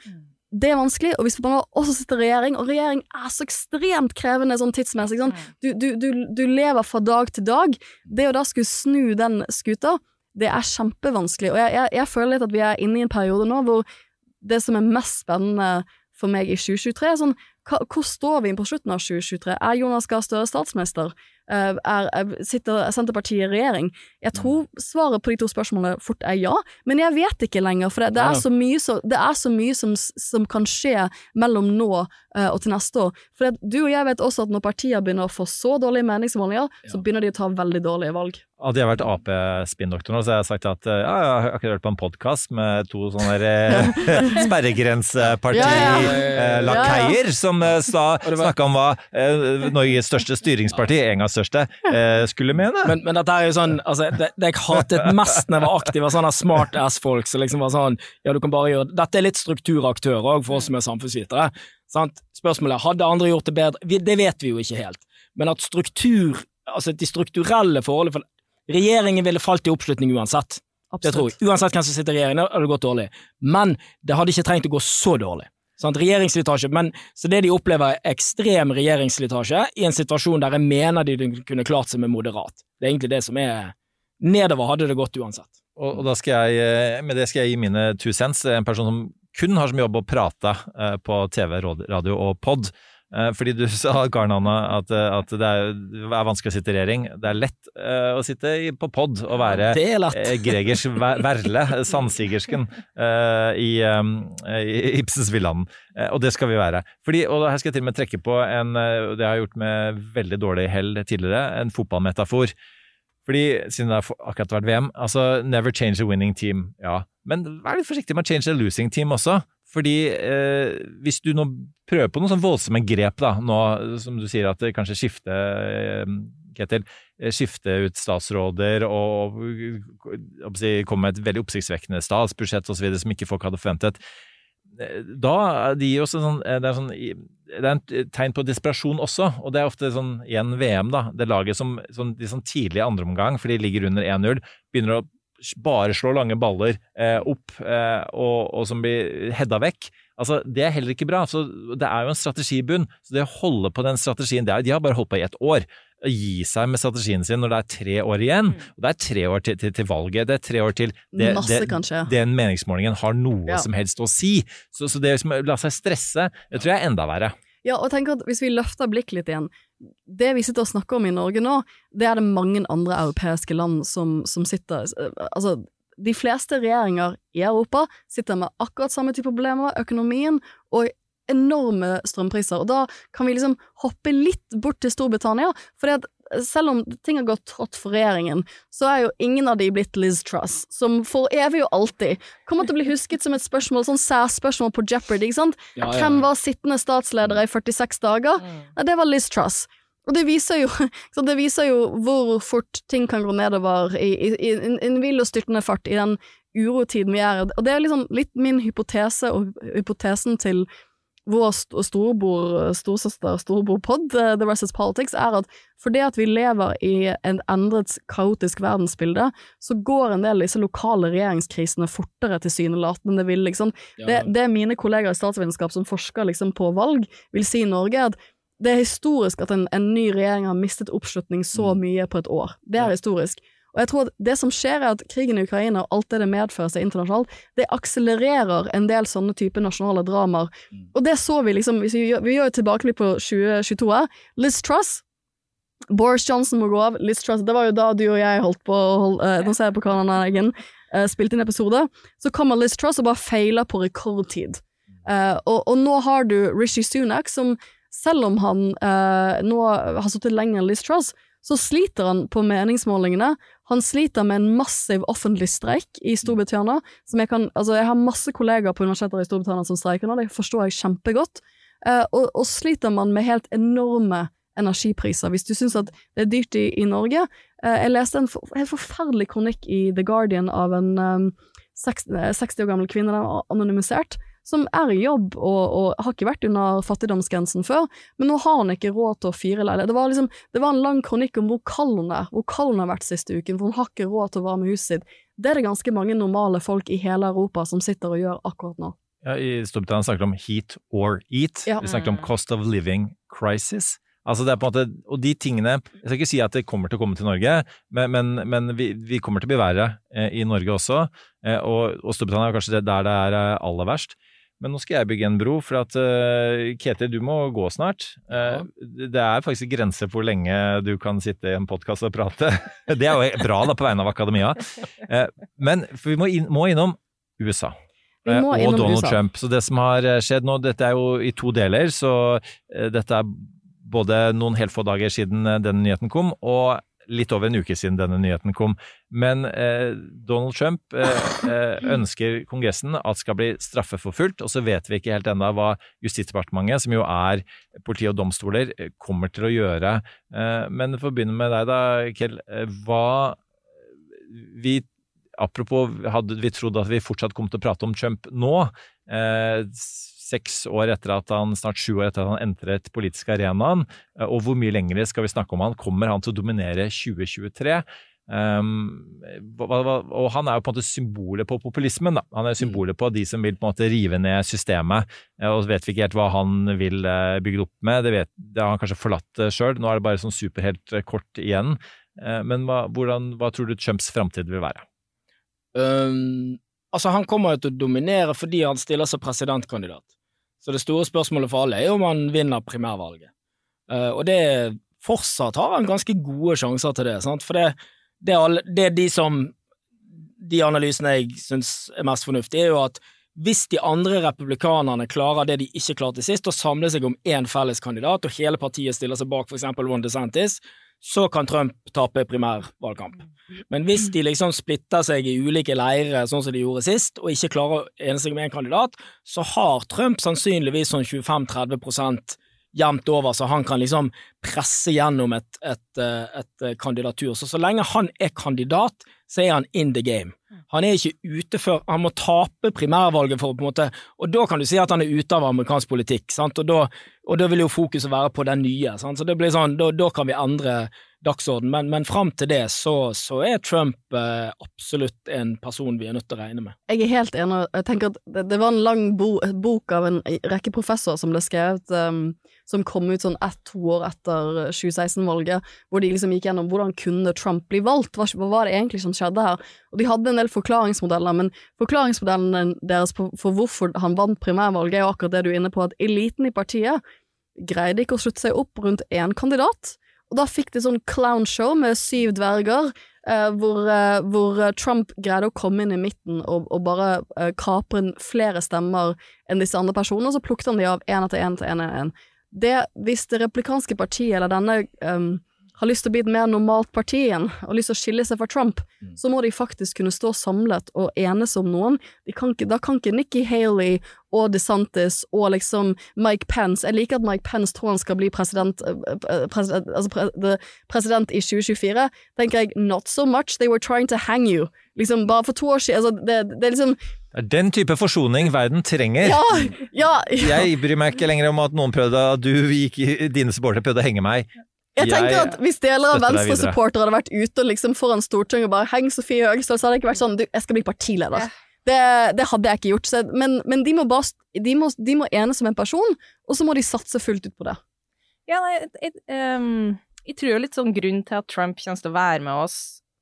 det er vanskelig. Og hvis man også sitter i regjering, og regjering er så ekstremt krevende sånn tidsmessig, sånn. Du, du, du, du lever fra dag til dag. Det å da skulle snu den skuta, det er kjempevanskelig. Og jeg, jeg, jeg føler litt at vi er inne i en periode nå hvor det som er mest spennende for meg i 2023, er sånn hva, hvor står vi på slutten av 2023? Er Jonas Gahr Støre statsminister? Eh, Er, er, sitter Senterpartiet i regjering? Jeg tror svaret på de to spørsmålene fort er ja, men jeg vet ikke lenger. For det, det, er, så mye, så, det er så mye som, som kan skje mellom nå uh, og til neste år. For det, du og jeg vet også at når partier begynner å få så dårlige meningsmålinger, så begynner de å ta veldig dårlige valg. Hadde jeg vært Ap-spinndoktor nå, så hadde jeg sagt at eh, ja, jeg har akkurat hørt på en podkast med to sånne (laughs) sperregrenseparti-lakeier Ja, som eh, snakka om hva eh, Norges største styringsparti, en gang største, eh, skulle mene. Men, men dette er jo sånn, altså, det, det jeg hatet mest når jeg var aktiv, var sånne smart ass-folk som liksom var sånn Ja, du kan bare gjøre Dette er litt strukturaktør òg, for oss som er samfunnsvitere. Sant? Spørsmålet er hadde andre gjort det bedre? Vi, det vet vi jo ikke helt. Men at struktur, altså de strukturelle forholdene for Regjeringen ville falt i oppslutning uansett. Det tror jeg. Uansett hvem som sitter i regjeringen, hadde det gått dårlig. Men det hadde ikke trengt å gå så dårlig. Sant? Regjeringsslitasje, men Så det de opplever, er ekstrem regjeringsslitasje i en situasjon der jeg mener de kunne klart seg med moderat. Det er egentlig det som er Nedover hadde det gått uansett. Og, og jeg, eh, med det skal jeg gi mine two cents. En person som kun har som jobb å prate eh, på TV, radio og pod. Eh, fordi du (laughs) sa, Karen Anna, at, eh, at det, er, er vanskelig å sitte i regjering. Det er lett uh, å sitte i, på pod og være Gregers (laughs) Verle, sandsigersken, uh, i, um, i Ibsens Villanden. Uh, og det skal vi være. Fordi, og her skal jeg til og med trekke på en, det har jeg gjort med veldig dårlig hell tidligere, en fotballmetafor. Fordi, siden det har akkurat vært VM, altså never change a winning team, ja. Men vær litt forsiktig med å change a losing team også. Fordi eh, hvis du nå prøver på noen sånn voldsomme grep, da, nå som du sier at det kanskje skifte eh, Ketil, eh, skifte ut statsråder og og, si, komme med et veldig oppsiktsvekkende statsbudsjett osv. som ikke folk hadde forventet. Eh, Da de også sånn, eh, det er sånn det er en tegn på desperasjon også, og det er ofte sånn igjen VM, da. Det laget som sånn, de sånn tidlig i andre omgang, for de ligger under 1-0, begynner å bare slå lange baller eh, opp, eh, og, og som blir hedda vekk. Altså, Det er heller ikke bra. så Det er jo en strategi i bunn. Så det å holde på den strategien det er, De har bare holdt på i ett år. Å gi seg med strategien sin når det er tre år igjen. Og det er tre år til, til, til valget. Det er tre år til det, Masse det, den meningsmålingen har noe Ja. som helst å si. Så, så det å la seg stresse, det tror jeg er enda verre. Ja, og tenk at hvis vi løfter blikket litt igjen Det vi sitter og snakker om i Norge nå, det er det mange andre europeiske land som, som sitter Altså, de fleste regjeringer i Europa sitter med akkurat samme type problemer, økonomien og enorme strømpriser. Og da kan vi liksom hoppe litt bort til Storbritannia, for selv om ting har gått trått for regjeringen, så er jo ingen av de blitt Liz Truss, som for evig og alltid kommer til å bli husket som et spørsmål, sånn særspørsmål på Jeopardy, ikke sant? Ja, ja. Hvem var sittende statsleder i 46 dager? Ja, det var Liz Truss. Og det viser jo, (laughs) så det viser jo hvor fort ting kan gå nedover i, i, i en, en vill og styrtende fart i den urotiden vi er i. Og det er liksom litt min hypotese, og hypotesen til vår st storebror, storesøster, storebror Pod, eh, The is Politics, er at fordi at vi lever i en endret, kaotisk verdensbilde, så går en del av disse lokale regjeringskrisene fortere tilsynelatende enn det vil, liksom. Ja. Det, det mine kollegaer i statsvitenskap som forsker liksom på valg, vil si i Norge, at det er historisk at en, en ny regjering har mistet oppslutning så mye på et år. Det er historisk. Og jeg tror at det som skjer, er at krigen i Ukraina og alt det det medfører seg internasjonalt, det akselererer en del sånne type nasjonale dramaer. Og det så vi liksom, vi, gjør- vi gjør et tilbakeblikk på 2022 her. Liz Truss, Boris Johnson må gå av, Liz Truss, det var jo da du og jeg holdt på hold, holde, eh, Nå ser jeg på Karan Eggen, uh, spilte inn episode. Så kommer Liz Truss og bare feiler på rekordtid. Uh, og, og nå har du Rishi Sunak, som selv om han eh, nå har sittet lenger enn Liz Truss, så sliter han på meningsmålingene. Han sliter med en massiv offentlig streik i Storbritannia. Som jeg, kan, altså jeg har masse kollegaer på universiteter i Storbritannia som streiker nå, det forstår jeg kjempegodt. Eh, og, og sliter man med helt enorme energipriser. Hvis du syns at det er dyrt i, i Norge eh, Jeg leste en for, helt forferdelig kronikk i The Guardian av en eh, 60, eh, 60 år gammel kvinne, den var anonymisert, som er i jobb og, og har ikke vært under fattigdomsgrensen før, men nå har hun ikke råd til å fyre leilighet. Det var liksom, det var en lang kronikk om hvor kald hun er, hvor kald hun har vært siste uken, for hun har ikke råd til å varme huset sitt. Det er det ganske mange normale folk i hele Europa som sitter og gjør akkurat nå. Ja, I Storbritannia snakker de om heat or eat. Ja. Vi snakker om cost of living crisis. Altså det er på en måte, og de tingene Jeg skal ikke si at det kommer til å komme til Norge, men, men, men vi, vi kommer til å bli verre eh, i Norge også. Eh, og, og Storbritannia er kanskje det der det er eh, aller verst. Men nå skal jeg bygge en bro, for at uh, Ketil, du må gå snart. Eh, Det er faktisk grenser for hvor lenge du kan sitte i en podkast og prate. (laughs) Det er jo bra da på vegne av akademia. Uh, Men vi må, inn, må innom USA. Må Eh, og Donald USA. Trump. Så det som har eh, skjedd nå, dette er jo i to deler, så eh, dette er både noen helt få dager siden den nyheten kom, og litt over en uke siden denne nyheten kom. Men eh, Donald Trump eh, eh, ønsker Kongressen at skal bli straffeforfulgt, og så vet vi ikke helt ennå hva Justisdepartementet, som jo er politi og domstoler, eh, kommer til å gjøre. Eh, men for å begynne med deg da, Kjell. Eh, hva vi Apropos, hadde vi trodd at vi fortsatt kom til å prate om Trump nå, eh, seks år etter at han, snart sju år etter at han entret politiske arenaen, eh, og hvor mye lenger skal vi snakke om han? Kommer han til å dominere 2023? Um, hva, og han er jo på en måte symbolet på populismen. Da. Han er symbolet på de som vil på en måte rive ned systemet. Eh, Og så vet vi ikke helt hva han vil eh, bygge det opp med. Det, vet, det har han kanskje forlatt sjøl. Nå er det bare sånn superhelt kort igjen. Men hva, hvordan, hva tror du Trumps framtid vil være? Um, altså, han kommer jo til å dominere fordi han stiller som presidentkandidat. Så det store spørsmålet for alle er om han vinner primærvalget. Eh, og det fortsatt har han ganske gode sjanser til det, sant? for det, det, er alle, det er de som De analysene jeg syns er mest fornuftige, er jo at hvis de andre republikanerne klarer det de ikke klarte sist, å samle seg om én felles kandidat, og hele partiet stiller seg bak eksempel Ron DeSantis, så kan Trump tape primærvalgkamp. Men hvis de liksom splitter seg i ulike leirer, sånn som de gjorde sist, og ikke klarer å ene seg med en kandidat, så har Trump sannsynligvis sånn 25-30% jevnt over, så han kan liksom presse gjennom et, et, et, et kandidatur. Så så lenge han er kandidat, så er han in the game. Han er ikke ute før Han må tape primærvalget for på en måte Og da kan du si at han er ute av amerikansk politikk, sant? Og da, og da vil jo fokuset være på den nye. Sant? Så det blir sånn, da, da kan vi endre dagsorden, men, men fram til det så, så er Trump eh, absolutt en person vi er nødt til å regne med. Jeg er helt enig. Jeg tenker at det, det var en lang bo, bok av en rekke professorer som ble skrevet um, som kom ut sånn ett-to år etter 2016-valget, hvor de liksom gikk gjennom hvordan kunne Trump bli valgt, hva, hva var det egentlig som skjedde her? Og de hadde en del forklaringsmodeller, men forklaringsmodellen deres for, for hvorfor han vant primærvalget, er jo akkurat det du er inne på, at eliten i partiet greide ikke å slutte seg opp rundt én kandidat. Og da fikk de sånn clownshow med syv dverger, eh, hvor, eh, hvor, Trump greide å komme inn i midten og, og bare eh, kapre flere stemmer enn disse andre personene, og så plukket han de av én etter én til én. etter én. Hvis det replikanske partiet, eller denne um, har lyst til å bli et mer normalt parti igjen, og lyst til å skille seg fra Trump, mm. så må de faktisk kunne stå samlet og enes om noen. Kan ikke, da kan ikke Nikki Haley og DeSantis og liksom Mike Pence Jeg liker at Mike Pence tror han skal bli president, eh, eh, president, altså pre, president i 2024. tenker jeg not so much, they were trying to hang you. Liksom Bare for to år siden altså, det, det er liksom det er den type forsoning verden trenger. Ja, ja, ja. Jeg bryr meg ikke lenger om at noen prøvde, du gikk, dine supportere prøvde å henge meg. Jeg tenker at Hvis deler av Venstre-supportere hadde vært ute liksom foran Stortinget og bare 'heng Sofie Høgestøl', så hadde det ikke vært sånn 'du, jeg skal bli partileder'. Ja. Det, det, hadde jeg ikke gjort. Så, men, men de, må bare, de, må, de, må enes som en person, og så må de satse fullt ut på det. Ja, nei, jeg, um, jeg tror litt sånn grunn til at Trump kommer til å være med oss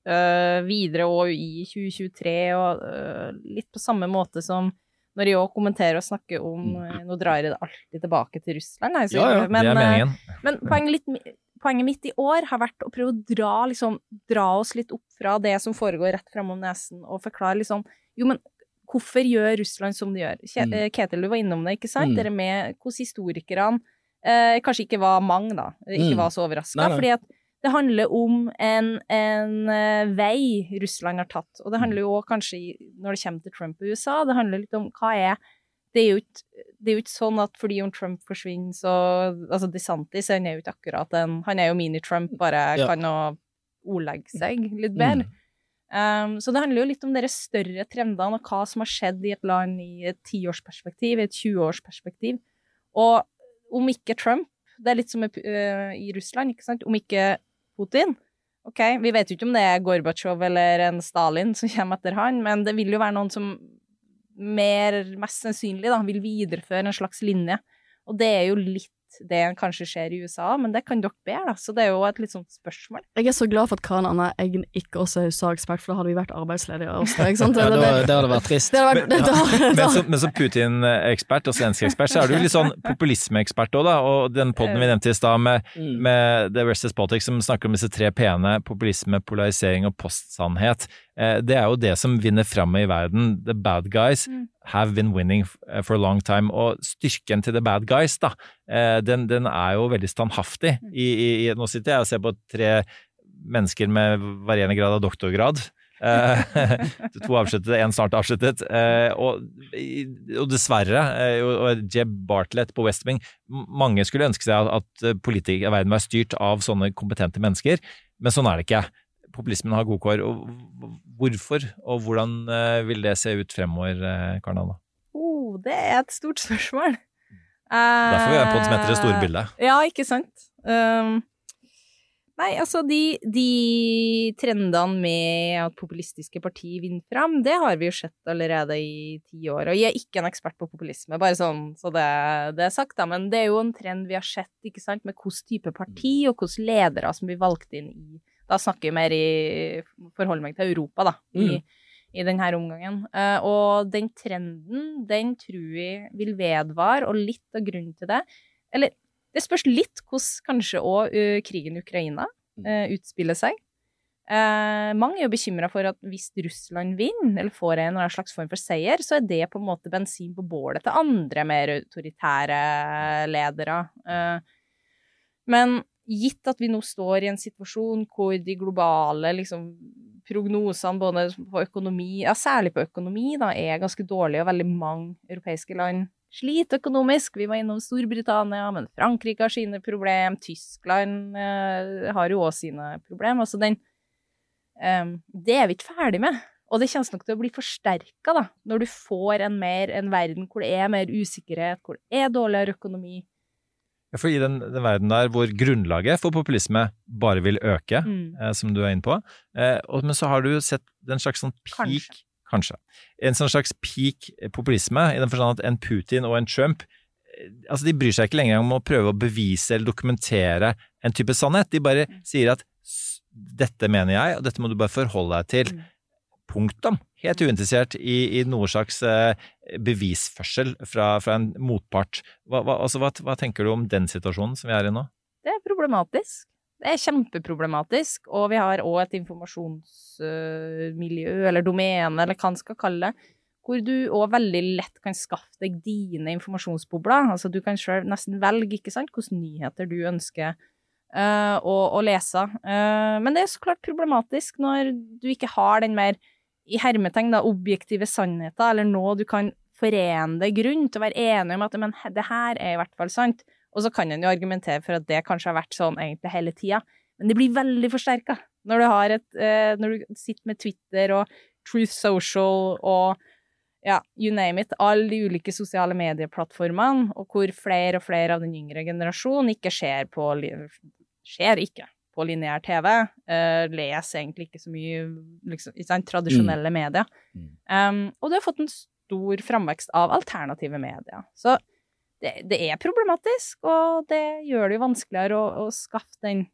uh, videre og i 2023, og uh, litt på samme måte som når jeg òg kommenterer og snakker om uh, Nå drar jeg det alltid tilbake til Russland, nei, så, ja, ja, men, det er meningen. men poenget litt poenget mitt i år har vært å prøve å dra, liksom, dra oss litt opp fra det som foregår rett framom nesen, og forklare liksom Jo, men hvorfor gjør Russland som de gjør? Mm. Eh, Ketil, du var innom det, ikke sant? Mm. Dere med hvordan historikerne eh, kanskje ikke var mange, da, ikke mm. var så overraska. Fordi at det handler om en, en uh, vei Russland har tatt. Og det handler jo òg kanskje, når det kommer til Trump i USA, det handler litt om hva er det er, jo ikke, det er jo ikke sånn at fordi om Trump forsvinner, så Altså, DeSantis han er jo ikke akkurat en Han er jo mini-Trump, bare ja. kan å ordlegge seg litt mm. bedre. Mm. Um, så det handler jo litt om de større trendene og hva som har skjedd i et land i et tiårsperspektiv, i et 20-årsperspektiv. Og om ikke Trump, det er litt som uh, i Russland, ikke sant, om ikke Putin Ok, vi vet jo ikke om det er Gorbatsjov eller en Stalin som kommer etter han, men det vil jo være noen som mer, mest sannsynlig, da, vil videreføre en slags linje. Og det er jo litt det en kanskje ser i USA, men det kan dere bedre, da. Så det er jo et litt sånt spørsmål. Jeg er så glad for at Karen Anne Eggen ikke også er USA-ekspert, for da hadde vi vært arbeidsledige også, ikke sant? ja, det, det, hadde vært trist. Hadde vært, men, ja. Men, som, men som Putin-ekspert og svensk ekspert, så er du litt sånn populismeekspert òg, da. Og den poden vi nevnte i stad med, mm. med The Restless Politics, som snakker om disse tre p-ene, populisme, polarisering og postsannhet. Eh, det er jo det som vinner fram i verden. The bad guys mm. have been winning eh, for a long time. Og styrken til the bad guys, da, eh, den, den er jo veldig standhaftig. Mm. I, i, nå sitter jeg og ser på tre mennesker med varierende grad av doktorgrad. (laughs) to avsluttet, én snart avsluttet. og, og, dessverre, og Jeb Bartlett på West Wing Mange skulle ønske seg at, at verden var styrt av sånne kompetente mennesker, men sånn er det ikke populismen har gode kår. Og hvorfor, og hvordan eh, vil det se ut fremover, eh, Karna? Oh, det er et stort (laughs) spørsmål. Derfor vi jeg på en som heter Det store bildet. Ja, ikke sant. Um, nei, altså de, de, trendene med at populistiske partier vinner fram, det har vi jo sett allerede i ti år. Og jeg er ikke en ekspert på populisme, bare sånn så det, det, er sagt, da. Men det er jo en trend vi har sett, ikke sant, med hvilken type parti og hvilke ledere som blir valgt inn i da snakker jeg mer i Forholder meg til Europa, da. I, mm. i denne omgangen. Eh, og den trenden, den tror vi vil vedvare, og litt av grunnen til det Eller det spørs litt hvordan kanskje òg krigen i Ukraina uh, utspiller seg. Eh, mange er jo bekymra for at hvis Russland vinner, eller får en eller slags form for seier, så er det på en måte bensin på bålet til andre mer autoritære ledere. Eh, men gitt at vi nå står i en situasjon hvor de globale liksom, prognosene både på økonomi, ja, særlig på økonomi, da, er ganske dårlige, og veldig mange europeiske land sliter økonomisk. Vi var innom Storbritannia, men Frankrike har sine problem. Tyskland eh, har jo òg sine problem. Altså den um, Det er vi ikke ferdig med. Og det kommer nok til å bli forsterka, når du får en, mer, en verden hvor det er mer usikkerhet, hvor det er dårligere økonomi. For i den, den, verden der hvor grunnlaget for populisme bare vil øke, mm. eh, som du er inne på, eh, og, men så har du sett en slags sånn peak Kanskje. Kanskje. En sånn slags peak populisme, i den forstand at en Putin og en Trump eh, altså De bryr seg ikke lenger om å prøve å bevise eller dokumentere en type sannhet. De bare mm. sier at 'dette mener jeg, og dette må du bare forholde deg til'. Mm. Punktum. Helt uinteressert i, i noe slags eh, bevisførsel fra, fra, en motpart. Hva, hva, altså, hva, hva tenker du om den situasjonen som vi er i nå? Det er problematisk. Det er kjempeproblematisk, og vi har òg et informasjonsmiljø, eller domene, eller hva en skal kalle det, hvor du òg veldig lett kan skaffe deg dine informasjonsbobler. Altså du kan sjøl nesten velge, ikke sant, hvilke nyheter du ønsker uh, å, å, lese. Uh, men det er så klart problematisk når du ikke har den mer, i hermetegn, da, objektive sannheter, eller noe du kan forene deg til å være enig om at men, det her er i hvert fall sant. Og så kan en jo argumentere for at det kanskje har vært sånn egentlig hele tida, men det blir veldig forsterka når eh, Når du sitter med Twitter og Truth Social og ja, you name it, alle de ulike sosiale medieplattformene, og hvor flere og flere av den yngre generasjonen ikke ser på Ser ikke på lineær TV, uh, leser egentlig ikke så mye liksom, ikke tradisjonelle mm. medier. Um, og du har fått en stor framvekst av alternative medier. Så det, det, er problematisk, og det gjør det jo vanskeligere å, å skaffe den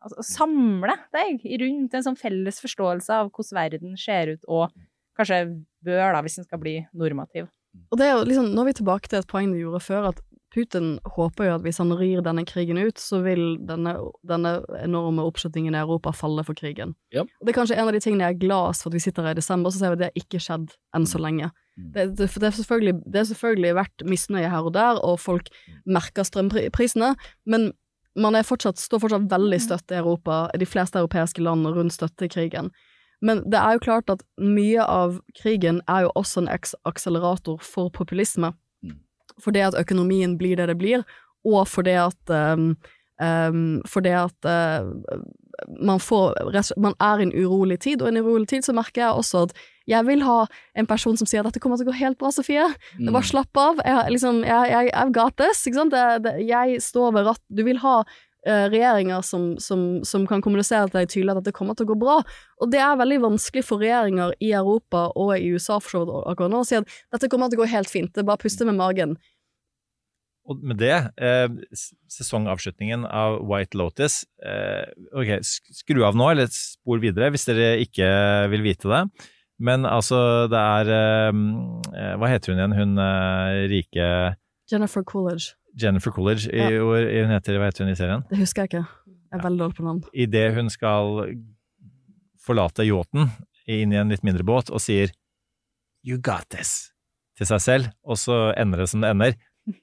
Altså samle deg rundt en sånn felles forståelse av hvordan verden ser ut, og kanskje bør, da, hvis den skal bli normativ. Og det er jo liksom, Nå er vi tilbake til et poeng du gjorde før, at Putin håper jo at hvis han rir denne krigen ut, så vil denne, denne enorme oppslutningen i Europa falle for krigen. Ja. Det er kanskje en av de tingene jeg er glad for at vi sitter her i desember, så ser vi at det har ikke skjedd enn så lenge. Mm. Det, det, det, er det, er selvfølgelig vært misnøye her og der, og folk merker strømprisene, men man fortsatt, står fortsatt veldig støtt i Europa, de fleste europeiske land rundt støttekrigen. Men det er jo klart at mye av krigen er jo også en akselerator for populisme fordi at økonomien blir det det blir, og fordi at um, um, fordi at uh, man, får, man er i en urolig tid, og i en urolig tid så merker jeg også at jeg vil ha en person som sier at dette kommer til å gå helt bra, Sofie. Mm. Bare slapp av. Jeg, liksom, jeg, jeg, I've got this. Ikke sant? Det, det, jeg står ved ratt. Du vil ha uh, regjeringer som, som, som, kan kommunisere til deg tydelig at dette kommer til å gå bra. Og det er veldig vanskelig for regjeringer i Europa og i USA for så vidt akkurat nå å si at dette kommer til å gå helt fint. Det er bare å puste med magen. Og med det, eh, sesongavslutningen av White Lotus eh, Ok, skru av nå, eller spor videre hvis dere ikke vil vite det. Men altså, det er eh, eh Hva heter hun igjen, hun eh, rike Jennifer Coolidge. Jennifer Coolidge. I, ja. hun heter, hva heter hun i serien? Det husker jeg ikke. Jeg er veldig dårlig på navn. Idet hun skal forlate yachten inn i en litt mindre båt og sier You got this til seg selv, og så ender det som det ender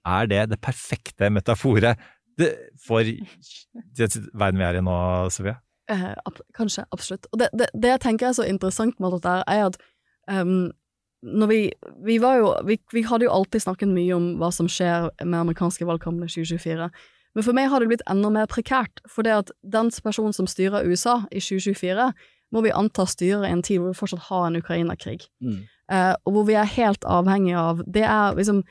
er det det perfekte metaforet for verden vi er i nå, Sofie? Eh, kanskje, absolutt. Og det, det, det, jeg tenker er så interessant med dette, er at um, når vi, vi, var jo, vi, vi, hadde jo alltid snakket mye om hva som skjer med amerikanske valgkamper i 2024. Men for meg har det blitt enda mer prekært, for det at den personen som styrer USA i 2024, må vi anta styrer i en tid hvor vi fortsatt har en Ukraina-krig. Mm. Eh, og hvor vi er helt avhengig av Det er liksom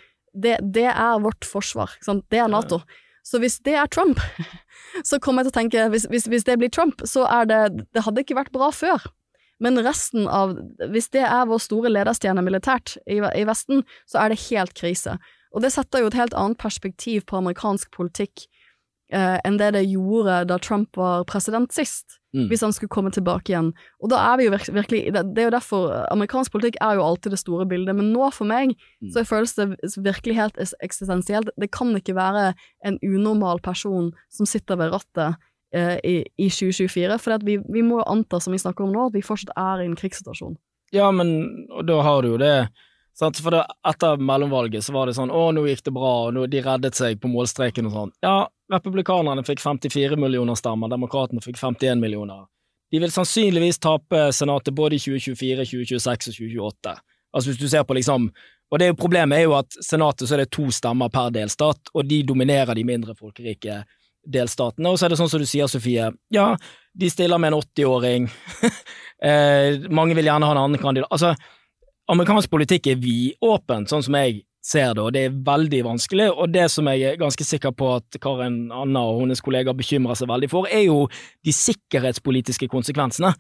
det, det er vårt forsvar. Det er Nato. Så hvis det er Trump, (laughs) så kommer jeg til å tenke hvis, hvis, hvis, det blir Trump, så er det Det hadde ikke vært bra før. Men resten av Hvis det er vår store lederstjerne militært i, i Vesten, så er det helt krise. Og det setter jo et helt annet perspektiv på amerikansk politikk eh, enn det det gjorde da Trump var president sist, Mm. hvis han skulle komme tilbake igjen. Og da er vi jo virk- virkelig det, det er jo derfor Amerikansk politikk er jo alltid det store bildet, men nå for meg Mm. så føles det virkelig helt eksistensielt. Det kan ikke være en unormal person som sitter ved rattet eh, i, i 2024, for vi, vi må jo anta, som vi snakker om nå, at vi fortsatt er i en krigssituasjon. Ja, men og da har du jo det sant? For det, etter mellomvalget så var det sånn å, nå gikk det bra, og nå, de reddet seg på målstreken og sånn. Ja, republikanerne fikk 54 millioner stemmer, demokratene fikk 51 millioner. De vil sannsynligvis tape senatet både i 2024, 2026 og 2028. Altså hvis du ser på liksom Og det er jo problemet er jo at senatet så er det to stemmer per delstat, og de dominerer de mindre folkerike delstatene. Og så er det sånn som du sier, Sofie, ja, de stiller med en 80-åring. (laughs) eh, mange vil gjerne ha en annen kandidat. Altså, amerikansk politikk er vidåpent, sånn som jeg ser det, og det er veldig vanskelig. Og det som jeg er ganske sikker på at Karin Anna og hennes kollegaer bekymrer seg veldig for, er jo de sikkerhetspolitiske konsekvensene.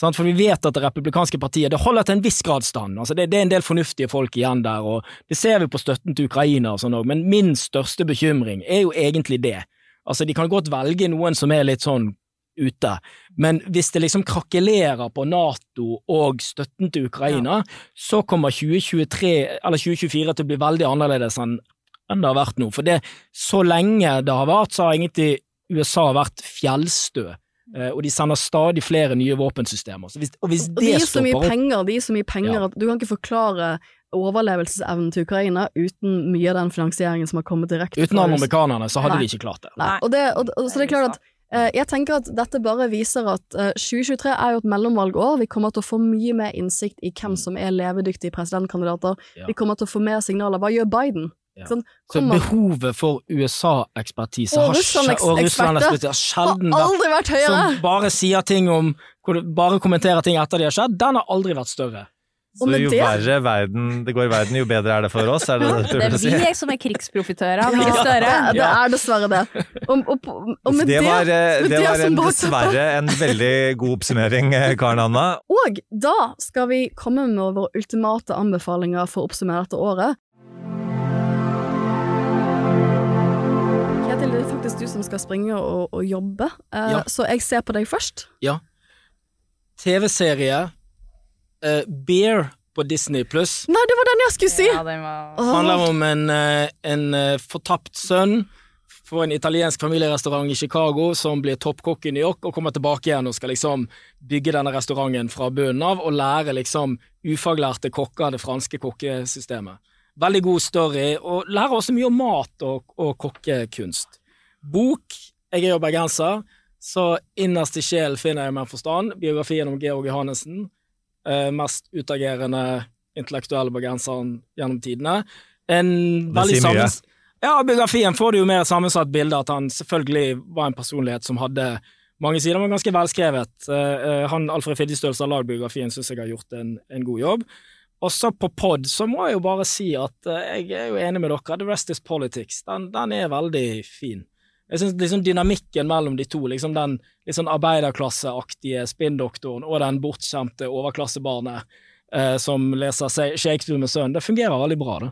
For vi vet at det republikanske partiet det holder til en viss grad stand. Altså det, er en del fornuftige folk igjen der, og det ser vi på støtten til Ukraina og sånn òg, men min største bekymring er jo egentlig det. Altså, de kan godt velge noen som er litt sånn ute, men hvis det liksom krakelerer på Nato og støtten til Ukraina, så kommer 2023, eller 2024 til å bli veldig annerledes enn enn det har vært nå. For det, så lenge det har vært, så har egentlig USA vært fjellstø. Eh, Og de sender stadig flere nye våpensystemer. Så hvis, og hvis det de gir så mye penger, de gir så mye penger at du kan ikke forklare overlevelsesevnen til Ukraina uten mye av den finansieringen som har kommet direkte Uten amerikanerne så hadde Nei. de ikke klart det. Nei. Og, det, og, og, så det er klart at jeg tenker at dette bare viser at eh, 2023 er jo et mellomvalgår. Vi kommer til å få mye mer innsikt i hvem som er levedyktige presidentkandidater. Ja. Vi kommer til å få mer signaler. Hva gjør Biden? Ja. Sånn, Så behovet for USA-ekspertise Og Russland-ekspertise har sjelden har aldri vært høyere. Som bare sier ting om bare kommenterer ting etter de har skjedd, den har aldri vært større. Så jo verre verden det går i verden, jo bedre er det for oss, er det det du Det prøver er å si? vi som er krigsprofitører, Ja, ikke Støre. det, det er dessverre det. Og, og, og med Det var, eh, med det var en, dessverre en veldig god oppsummering, eh, Karen Anna. Og da skal vi komme med våre ultimate anbefalinger for å oppsummere dette året. Kjetil, det er faktisk du som skal springe og, og jobbe, eh, Ja. så jeg ser på deg først. Ja. TV-serie eh, Bear på Disney pluss. Nei, det var den jeg skulle si! Ja, den var... oh. handler om en, eh, en eh, fortapt sønn på en italiensk familierestaurant i Chicago som blir toppkokk i New York og kommer tilbake igjen og skal liksom bygge denne restauranten fra bunnen av og lære liksom ufaglærte kokker det franske kokkesystemet. Veldig god story, og lærer også mye om mat og, og kokkekunst. Bok Jeg er jo bergenser, så innerst i sjelen finner jeg meg forstand. Biografien om Georg Johannessen. Eh, mest utagerende intellektuelle bergenseren gjennom tidene. En veldig sammens... Ja, biografien får du jo mer sammensatt bilde, at han selvfølgelig var en personlighet som hadde mange sider, men ganske velskrevet. Eh, eh, han Alfred Fiddestøl som har lagd biografien, syns jeg har gjort en, en god jobb. Også på pod så må jeg jo bare si at jeg er jo enig med dere, The Rest Is Politics, den, den er veldig fin. Jeg syns liksom dynamikken mellom de to, liksom den litt sånn arbeiderklasseaktige spinndoktoren og den bortskjemte overklassebarnet eh, som leser Shakespeare med sønnen, det fungerer veldig bra, da.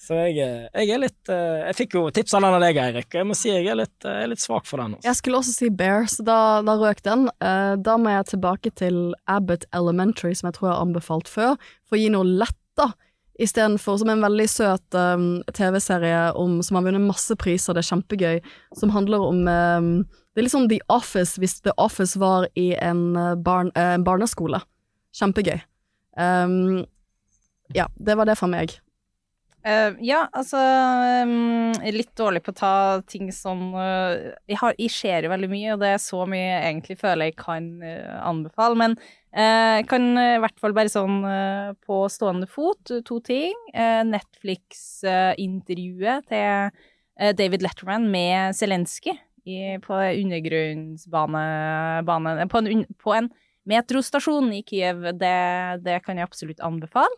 Så jeg, er- jeg er litt eh, Jeg fikk jo tips av den av deg, Eirik, og jeg må si jeg er litt, eh, jeg er litt svak for den. Også. Jeg skulle også si Bear, så da, da røk den. Eh, da må jeg tilbake til Abbott Elementary, som jeg tror jeg har anbefalt før, for å gi noe lett, da. Istedenfor som en veldig søt um, TV-serie som har vunnet masse priser, det er kjempegøy, som handler om um, Det er litt sånn The Office hvis The Office var i en, uh, barn, uh, barneskole. Kjempegøy. Um, ja, det var det fra meg. Eh, ja, altså um, Litt dårlig på å ta ting sånn uh, jeg, har, jeg ser jo veldig mye, og det er så mye jeg egentlig føler jeg kan uh, anbefale. Men jeg kan i hvert fall bare sånn på stående fot to ting. Uh, Netflix-intervjuet til David Letterman med Zelenskyj på undergrunnsbane bane, på, en, på en metrostasjon i Kiev. Det, det kan jeg absolutt anbefale.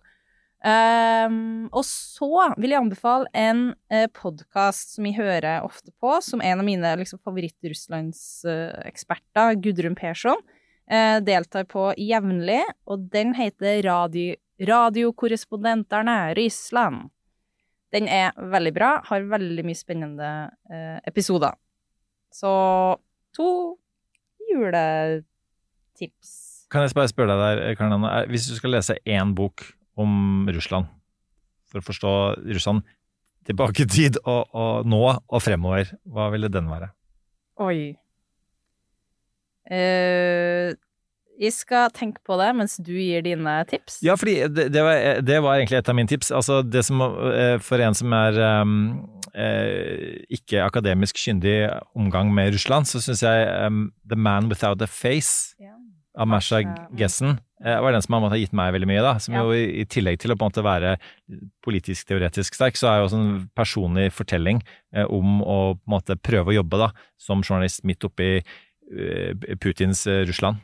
Um, og så vil jeg anbefale en uh, podkast som jeg hører ofte på, som en av mine liksom, favoritt-Russlands-eksperter, Gudrun Persson, uh, deltar på jevnlig, og den heter Radio, Radiokorrespondenterne Russland. Den er veldig bra, har veldig mye spennende uh, episoder. Så to juletips. Kan jeg bare spørre deg der, Karin er- hvis du skal lese én bok om Russland, for å forstå Russland tilbake i tid og, og nå og fremover, hva ville den være? Oi. Uh, jeg skal tenke på det mens du gir dine tips. Ja, fordi det, det, var, det var egentlig et av mine tips. Altså det som, eh, for en som er um, eh, ikke akademisk kyndig omgang med Russland, så syns jeg um, The Man Without a Face av Masha Gessen eh, var den som har gitt meg veldig mye. da, Som Ja. jo i, tillegg til å på en måte være politisk teoretisk sterk, så er jo også en personlig fortelling eh, om å på en måte prøve å jobbe da, som journalist midt oppi eh, Putins eh, Russland.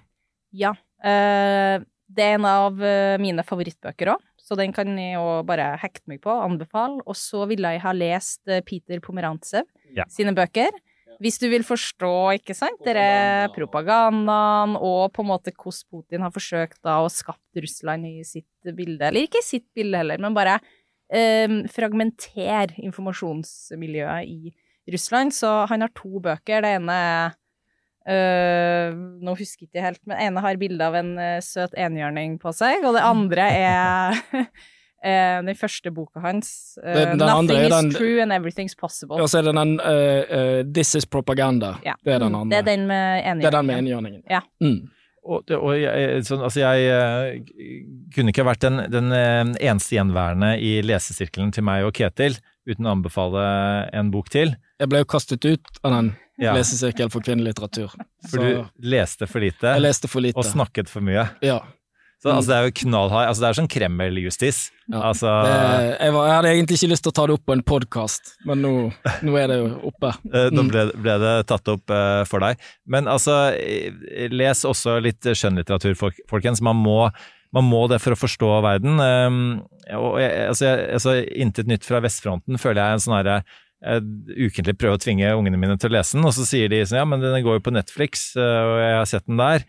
Ja. det er en av mine favorittbøker òg, så den kan jeg jo bare hekte meg på, anbefale. Og så ville jeg ha lest Peter Pomerantsev Ja. sine bøker. Hvis du vil forstå, ikke sant, dere propagandaen og på en måte hvordan Putin har forsøkt da å skapt Russland i sitt bilde, eller ikke i sitt bilde heller, men bare eh, fragmentere informasjonsmiljøet i Russland. Så han har to bøker. Det ene er Uh, Nå husker jeg ikke helt, men ene har bilde av en uh, søt enhjørning på seg, og det andre er (laughs) øh, den første boka hans. Uh, Den- den andre Nothing er is den- true and everything's possible. Og så er det den uh, eh, This is propaganda. Ja. Det er den andre. Det er den med enhjørningen. Det er den med enhjørningen. Ja. Mm. Og, og jeg, så, altså jeg kunne ikke vært den, den eneste gjenværende i lesesirkelen til meg og Ketil uten å anbefale en bok til. Jeg ble jo kastet ut av den Ja. lesesirkelen for kvinnelitteratur. For du leste for lite, Jeg leste for lite. og snakket for mye. Ja. Så altså, det er jo knallhard altså, Det er sånn Kreml-justis. Ja. Altså, jeg, jeg hadde egentlig ikke lyst til å ta det opp på en podkast, men nå, nå er det jo oppe. (laughs) Eh, Mm. ble, ble det tatt opp uh, for deg. Men altså, les også litt skjønnlitteratur, folkens. Man må, man må det for å forstå verden. Um, og jeg, altså, jeg, altså, Intet nytt fra vestfronten føler jeg er en sånn herre ukentlig prøver å tvinge ungene mine til å lese den, og så sier de sånn ja, men den går jo på Netflix, og jeg har sett den der.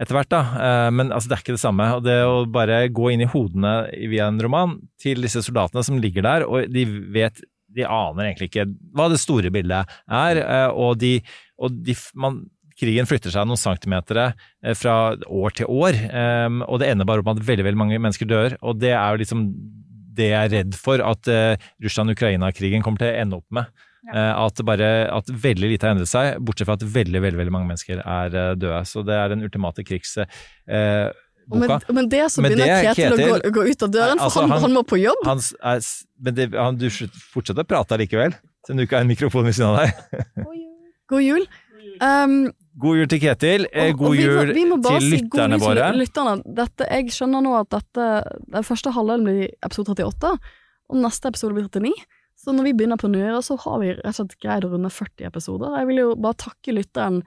Etter hvert, da. Eh, Men altså, det er ikke det samme. Og det å bare gå inn i hodene via en roman til disse soldatene som ligger der, og de vet De aner egentlig ikke hva det store bildet er, eh, og de, og de man, Krigen flytter seg noen centimeter eh, fra år til år, og det ender bare opp med at veldig veldig mange mennesker dør. og Det er jo liksom det jeg er redd for at Russland-Ukraina-krigen kommer til å ende opp med. Eh, At, bare, at veldig lite har endret seg, bortsett fra at veldig veldig, veldig mange mennesker er eh, døde. Så det er den ultimate krigsboka. Eh, Men, men det så begynner det, Ketil, å gå, gå ut av døren, for altså, han, han, må på jobb. Han, er, men det, han, du fortsetter å prate likevel, siden du ikke har en mikrofon ved siden av deg. (laughs) God jul. Um, God jul til Ketil. eh, Og- God og vi må- jul vi må til si god lytterne jul til våre. Lytterne. Dette, jeg skjønner nå at dette Den første halvdelen blir episode 38, og neste episode blir 39. Så når vi begynner på nyåret, så har vi rett og slett greid å runde 40 episoder. Jeg vil jo bare takke lytteren.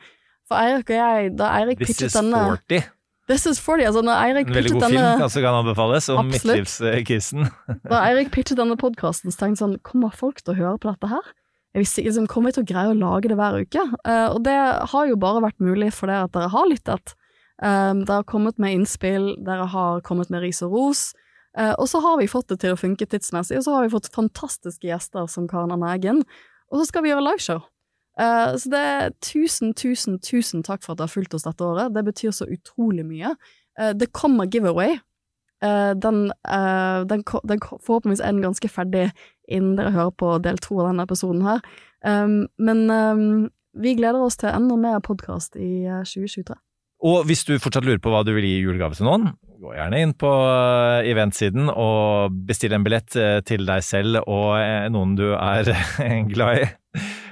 For Eirik og jeg, da Eirik This is 40. This is 40, altså når Eirik En veldig god film denne altså, kan anbefales, om midtlivskrisen. (laughs) Da Eirik pitchet denne podkasten, så tenkte jeg sånn Kommer folk til å høre på dette her? Jeg visste ikke, liksom, Kommer vi til å greie å lage det hver uke? Uh, og det har jo bare vært mulig fordi at dere har lyttet. Um, dere har kommet med innspill, dere har kommet med ris og ros. Eh, og så har vi fått det til å funke tidsmessig, og så har vi fått fantastiske gjester som Karen Anne Eggen. Og så skal vi gjøre liveshow. Eh, så det er tusen, tusen, tusen takk for at dere har fulgt oss dette året. Det betyr så utrolig mye. Eh, det kommer giveaway. Den, den, den forhåpentligvis er den ganske ferdig innen dere hører på del to av denne episoden her. Men vi gleder oss til enda mer podkast i eh, 2023. Og hvis du fortsatt lurer på hva du vil gi i julegave til noen, gå gjerne inn på eh, eventsiden og bestill en billett eh, til deg selv og eh, noen du er (laughs) glad i.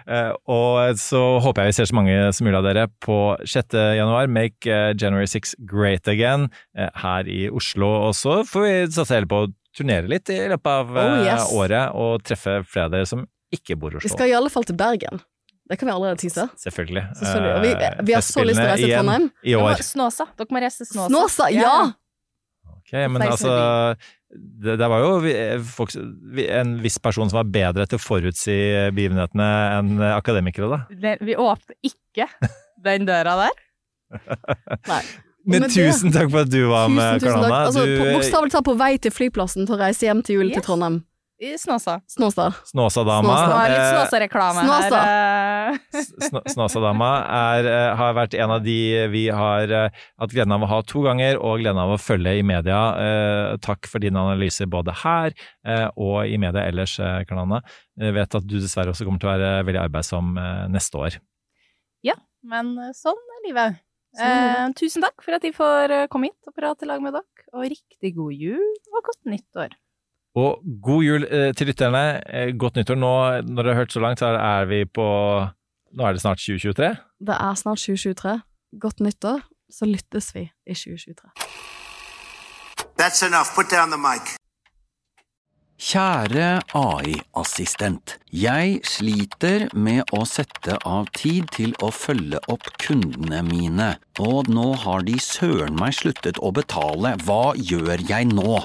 Eh, Og så håper jeg vi ser så mange som mulig av dere på 6. januar, Make January 6 Great Again, her i Oslo. Og så får vi satse heller på å turnere litt i løpet av Oh, yes. året og treffe flere av dere som ikke bor i Oslo. Vi skal i alle fall til Bergen. Det kan vi allerede tise. Selvfølgelig. Selvfølgelig. Vi- vi har så lyst til å reise til Trondheim. I år. Snåsa. Dere må reise til Snåsa. Snåsa, ja! Ok, men altså det, det var jo folk, en viss person som var bedre til å forutsi begivenhetene enn akademikere, da. Det- Vi åpner ikke den døra der. (laughs) Nei. Men det- tusen takk for at du var med, Karl Hanna. Anna. Altså, på- Bokstavelig talt på vei til flyplassen for å reise hjem til jul til Trondheim. Snåsa. Snåsa. Snåsadama. Snåsa. litt eh, Snåsa-reklame Snåsa. her. eh. (laughs) Snåsadama er, eh, har vært en av de vi har hatt gleden av å ha to ganger, og gleden av å følge i media. Takk for din analyser både her og i media ellers, Karl Anne. Jeg vet at du dessverre også kommer til å være veldig arbeidsom neste år. Ja, men eh, sånn er livet. Sånn Eh, tusen takk for at de får komme hit og prate i lag med dere, og riktig god jul og godt nyttår. Og god jul eh, til lytterne. Eh, godt nyttår. Nå, når dere har hørt så langt, så er vi på Nå er det snart 2023. Det er snart 2023. Godt nyttår, så lyttes vi i 2023. That's enough. Put down the mic. Kjære AI-assistent. Jeg sliter med å sette av tid til å følge opp kundene mine, og nå har de søren meg sluttet å betale. Hva gjør jeg nå?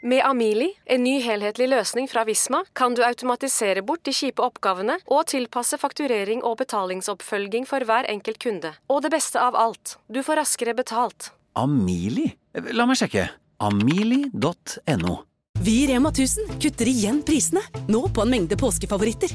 Med Amili, en ny helhetlig løsning fra Visma, kan du automatisere bort de kjipe oppgavene og tilpasse fakturering og betalingsoppfølging for hver enkelt kunde. Og det beste av alt, du får raskere betalt. Amili? La meg sjekke. Amili.no. Vi i Rema 1000 kutter igjen prisene, nå på en mengde påskefavoritter.